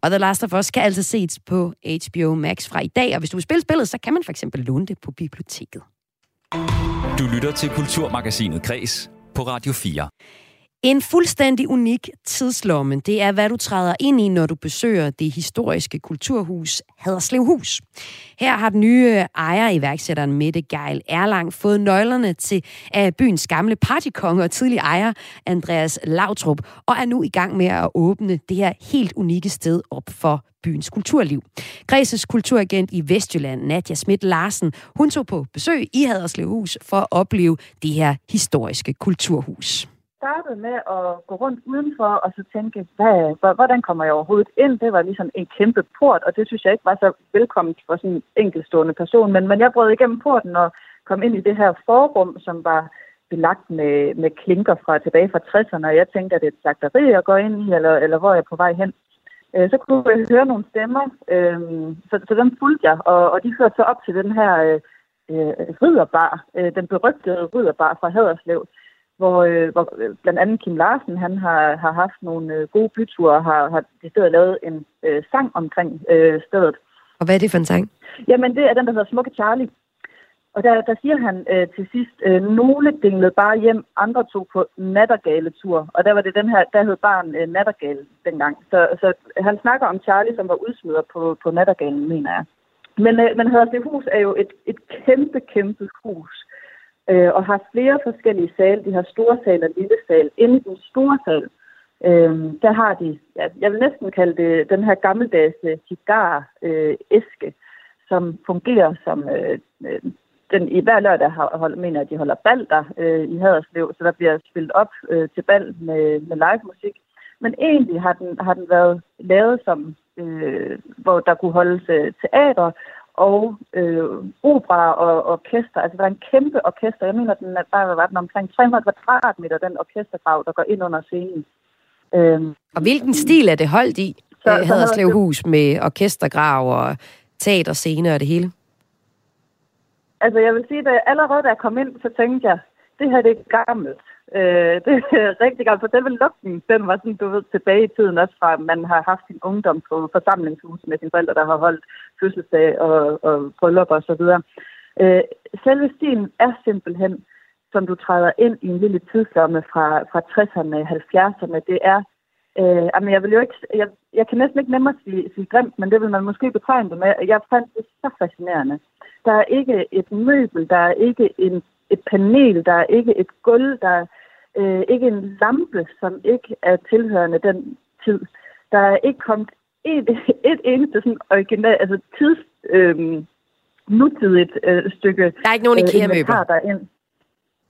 Speaker 2: Og The Last of Us kan altså ses på HBO Max fra i dag, og hvis du vil spille spillet, så kan man for eksempel låne det på biblioteket.
Speaker 1: Du lytter til Kulturmagasinet Græs på Radio 4.
Speaker 2: En fuldstændig unik tidslomme, det er, hvad du træder ind i, når du besøger det historiske kulturhus Haderslevhus. Her har den nye ejer, iværksætteren Mette Geil Erlang, fået nøglerne til af byens gamle partykonge og tidlig ejer, Andreas Lautrup, og er nu i gang med at åbne det her helt unikke sted op for byens kulturliv. Græses kulturagent i Vestjylland, Nadja Schmidt Larsen, hun tog på besøg i Haderslevhus for at opleve det her historiske kulturhus
Speaker 12: startede med at gå rundt udenfor og så tænke, hvad, hvordan kommer jeg overhovedet ind? Det var ligesom en kæmpe port, og det synes jeg ikke var så velkommen for sådan en enkeltstående person. Men, men jeg brød igennem porten og kom ind i det her forrum, som var belagt med, med klinker fra tilbage fra 60'erne, og jeg tænkte, at det er et slagteri, jeg går ind i, eller, eller hvor jeg på vej hen. Øh, så kunne jeg høre nogle stemmer, øh, så, så dem fulgte jeg, og, og de førte så op til den her øh, øh ridderbar, øh, den berygtede ridderbar fra Haderslev, hvor, øh, hvor øh, blandt andet Kim Larsen, han har, har haft nogle øh, gode byture og har, har i stedet lavet en øh, sang omkring øh, stedet.
Speaker 2: Og hvad er det for en sang?
Speaker 12: Jamen, det er den, der hedder Smukke Charlie. Og der, der siger han øh, til sidst, øh, nogle dinglede bare hjem, andre tog på nattergale-tur. Og der var det den her, der hed barn øh, nattergale dengang. Så, så han snakker om Charlie, som var udsmider på, på nattergalen, mener jeg. Men, øh, men Haderslev Hus er jo et, et kæmpe, kæmpe hus øh, og har flere forskellige sale. De har store sal og lille sal. Inde i den store sal, øh, der har de, ja, jeg vil næsten kalde det den her gammeldags cigar-æske, øh, øh som fungerer som øh, øh, den, i hver lørdag har, hold, mener at de holder bal der øh, i Haderslev, så der bliver spillet op øh, til bal med, med live musik. Men egentlig har den, har den været lavet som, øh, hvor der kunne holdes øh, teater og øh, opera og orkester. Altså, der er en kæmpe orkester. Jeg mener, den er, der var den omkring 300 kvadratmeter, den orkestergrav, der går ind under scenen.
Speaker 2: Øhm, og hvilken stil er det holdt i? Så, øh, Haderslevhus med orkestergrav og teaterscene og det hele?
Speaker 12: Altså, jeg vil sige, at allerede da jeg kom ind, så tænkte jeg, det her det er gammelt. Øh, det er rigtig godt, for den lugten, den var sådan, du ved, tilbage i tiden også fra, man har haft sin ungdom på forsamlingshus med sine forældre, der har holdt fødselsdag og, og bryllup og så videre. Øh, selve stilen er simpelthen, som du træder ind i en lille tidslomme fra, fra 60'erne 70'erne. Det er, øh, jamen jeg vil jo ikke, jeg, jeg kan næsten ikke nemmere sige, sige grimt, men det vil man måske betegne det med. Jeg fandt det så fascinerende. Der er ikke et møbel, der er ikke en, et panel, der er ikke et gulv, der er øh, ikke en lampe, som ikke er tilhørende den tid. Der er ikke kommet et, et eneste sådan original, altså tids, øh, nutidigt øh, stykke
Speaker 2: Der er ikke nogen øh, IKEA-møbler?
Speaker 12: Derinde.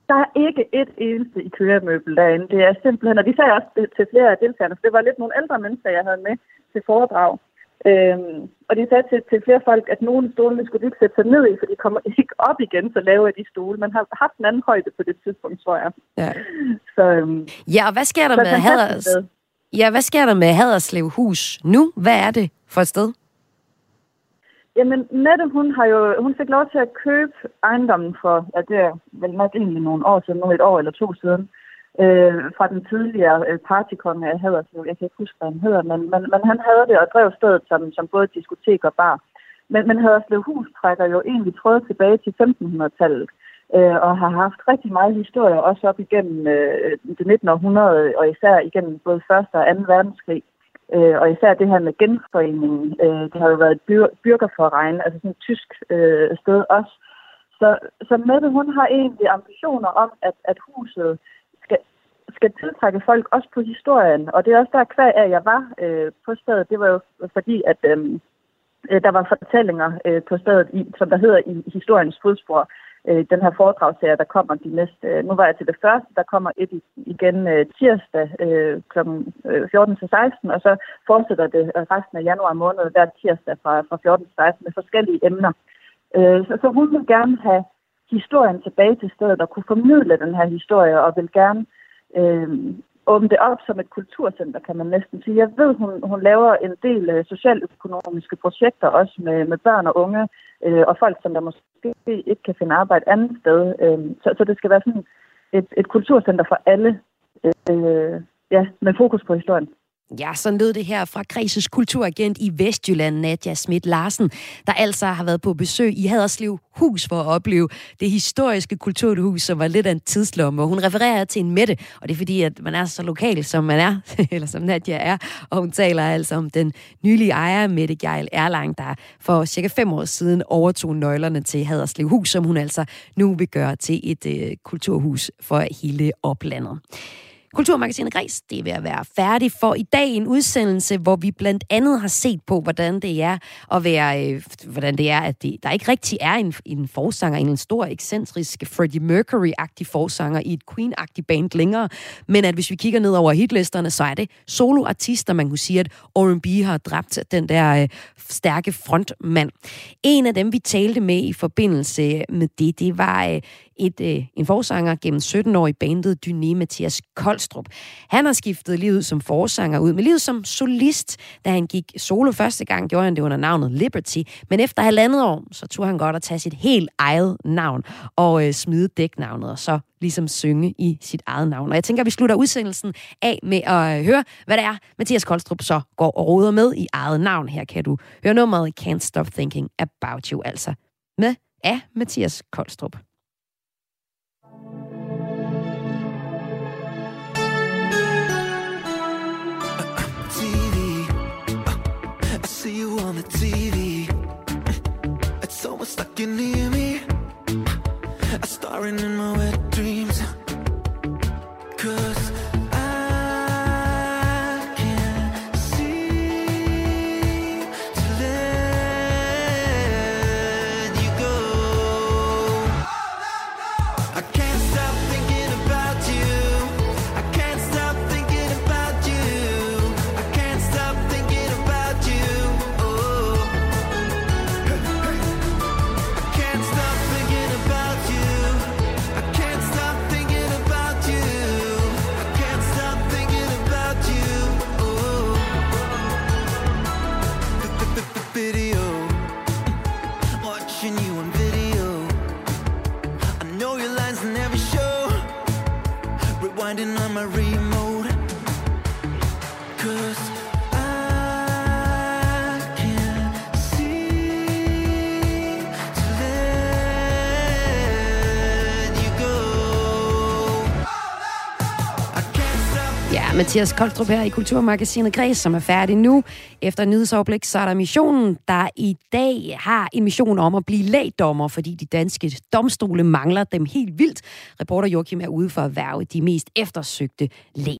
Speaker 12: Der er ikke et eneste IKEA-møbel derinde. Det er simpelthen, og de sagde også til flere af deltagerne, for det var lidt nogle ældre mennesker, jeg havde med til foredrag. Øhm, og de sagde til, til flere folk, at nogle stolene skulle de ikke sætte sig ned i, for de kommer ikke op igen, så lave af de stole. Man har haft en anden højde på det tidspunkt, tror jeg.
Speaker 2: Ja,
Speaker 12: så, øhm,
Speaker 2: ja og hvad sker der med Haders... Ja, hvad sker der med Haderslev Hus nu? Hvad er det for et sted?
Speaker 12: Jamen, Nette, hun, har jo, hun fik lov til at købe ejendommen for, ja, det er vel nok egentlig nogle år siden, nu et år eller to siden, øh, fra den tidligere øh, partykonge af Haderslev. Jeg kan ikke huske, hvad han hedder, men, men, men han havde det og drev stedet som, som både diskotek og bar. Men, men Haderslev Hus trækker jo egentlig tråd tilbage til 1500-tallet øh, og har haft rigtig meget historie, også op igennem øh, det 19. århundrede, og især igennem både 1. og 2. verdenskrig. Øh, og især det her med genforeningen, øh, det har jo været et byr- byrgerforeregn, altså sådan et tysk øh, sted også. Så, så Mette, hun har egentlig ambitioner om, at, at huset skal, tiltrække folk også på historien. Og det er også der kvad af, at jeg var øh, på stedet. Det var jo fordi, at øhm, øh, der var fortællinger øh, på stedet, i, som der hedder i historiens fodspor øh, den her foredragsserie, der kommer de næste... Øh, nu var jeg til det første, der kommer et igen øh, tirsdag øh, kl. 14 øh, til 16, og så fortsætter det øh, resten af januar måned hver tirsdag fra, fra 14 til 16 med forskellige emner. Øh, så, så hun vil gerne have historien tilbage til stedet og kunne formidle den her historie, og vil gerne øh, Øhm, åbne det op som et kulturcenter, kan man næsten sige. Jeg ved, hun, hun laver en del øh, socialøkonomiske projekter også med, med børn og unge, øh, og folk, som der måske ikke kan finde arbejde andet sted. Øh, så, så det skal være sådan et, et kulturcenter for alle, øh, ja, med fokus på historien.
Speaker 2: Ja, sådan lød det her fra Kreses kulturagent i Vestjylland, Nadja Schmidt Larsen, der altså har været på besøg i Haderslev Hus for at opleve det historiske kulturhus, som var lidt af en tidslomme. Og hun refererer til en Mette, og det er fordi, at man er så lokal, som man er, eller som Nadja er. Og hun taler altså om den nylige ejer, Mette Geil Erlang, der for cirka fem år siden overtog nøglerne til Haderslev Hus, som hun altså nu vil gøre til et øh, kulturhus for hele oplandet. Kulturmagasinet Græs, det er ved at være færdig for i dag en udsendelse, hvor vi blandt andet har set på, hvordan det er at være, øh, hvordan det er, at det, der ikke rigtig er en, en forsanger, en stor, ekscentrisk Freddie Mercury-agtig forsanger i et Queen-agtig band længere, men at hvis vi kigger ned over hitlisterne, så er det soloartister, man kunne sige, at R&B har dræbt den der øh, stærke frontmand. En af dem, vi talte med i forbindelse med det, det var øh, et, øh, en forsanger gennem 17 år i bandet Dyné Mathias Koldstrup. Han har skiftet livet som forsanger ud med livet som solist. Da han gik solo første gang, gjorde han det under navnet Liberty. Men efter halvandet år, så tog han godt at tage sit helt eget navn og øh, smide dæknavnet, og så ligesom synge i sit eget navn. Og jeg tænker, at vi slutter udsendelsen af med at øh, høre, hvad det er, Mathias Koldstrup så går og roder med i eget navn. Her kan du høre nummeret Can't Stop Thinking About You, altså med af Mathias Koldstrup. On the TV. It's almost like you're near me. I'm starring in my wet dreams. memory. Mathias Koldstrup her i Kulturmagasinet Græs, som er færdig nu. Efter nyhedsoverblik, så er der missionen, der i dag har en mission om at blive lægdommer, fordi de danske domstole mangler dem helt vildt. Reporter Joachim er ude for at værve de mest eftersøgte læg.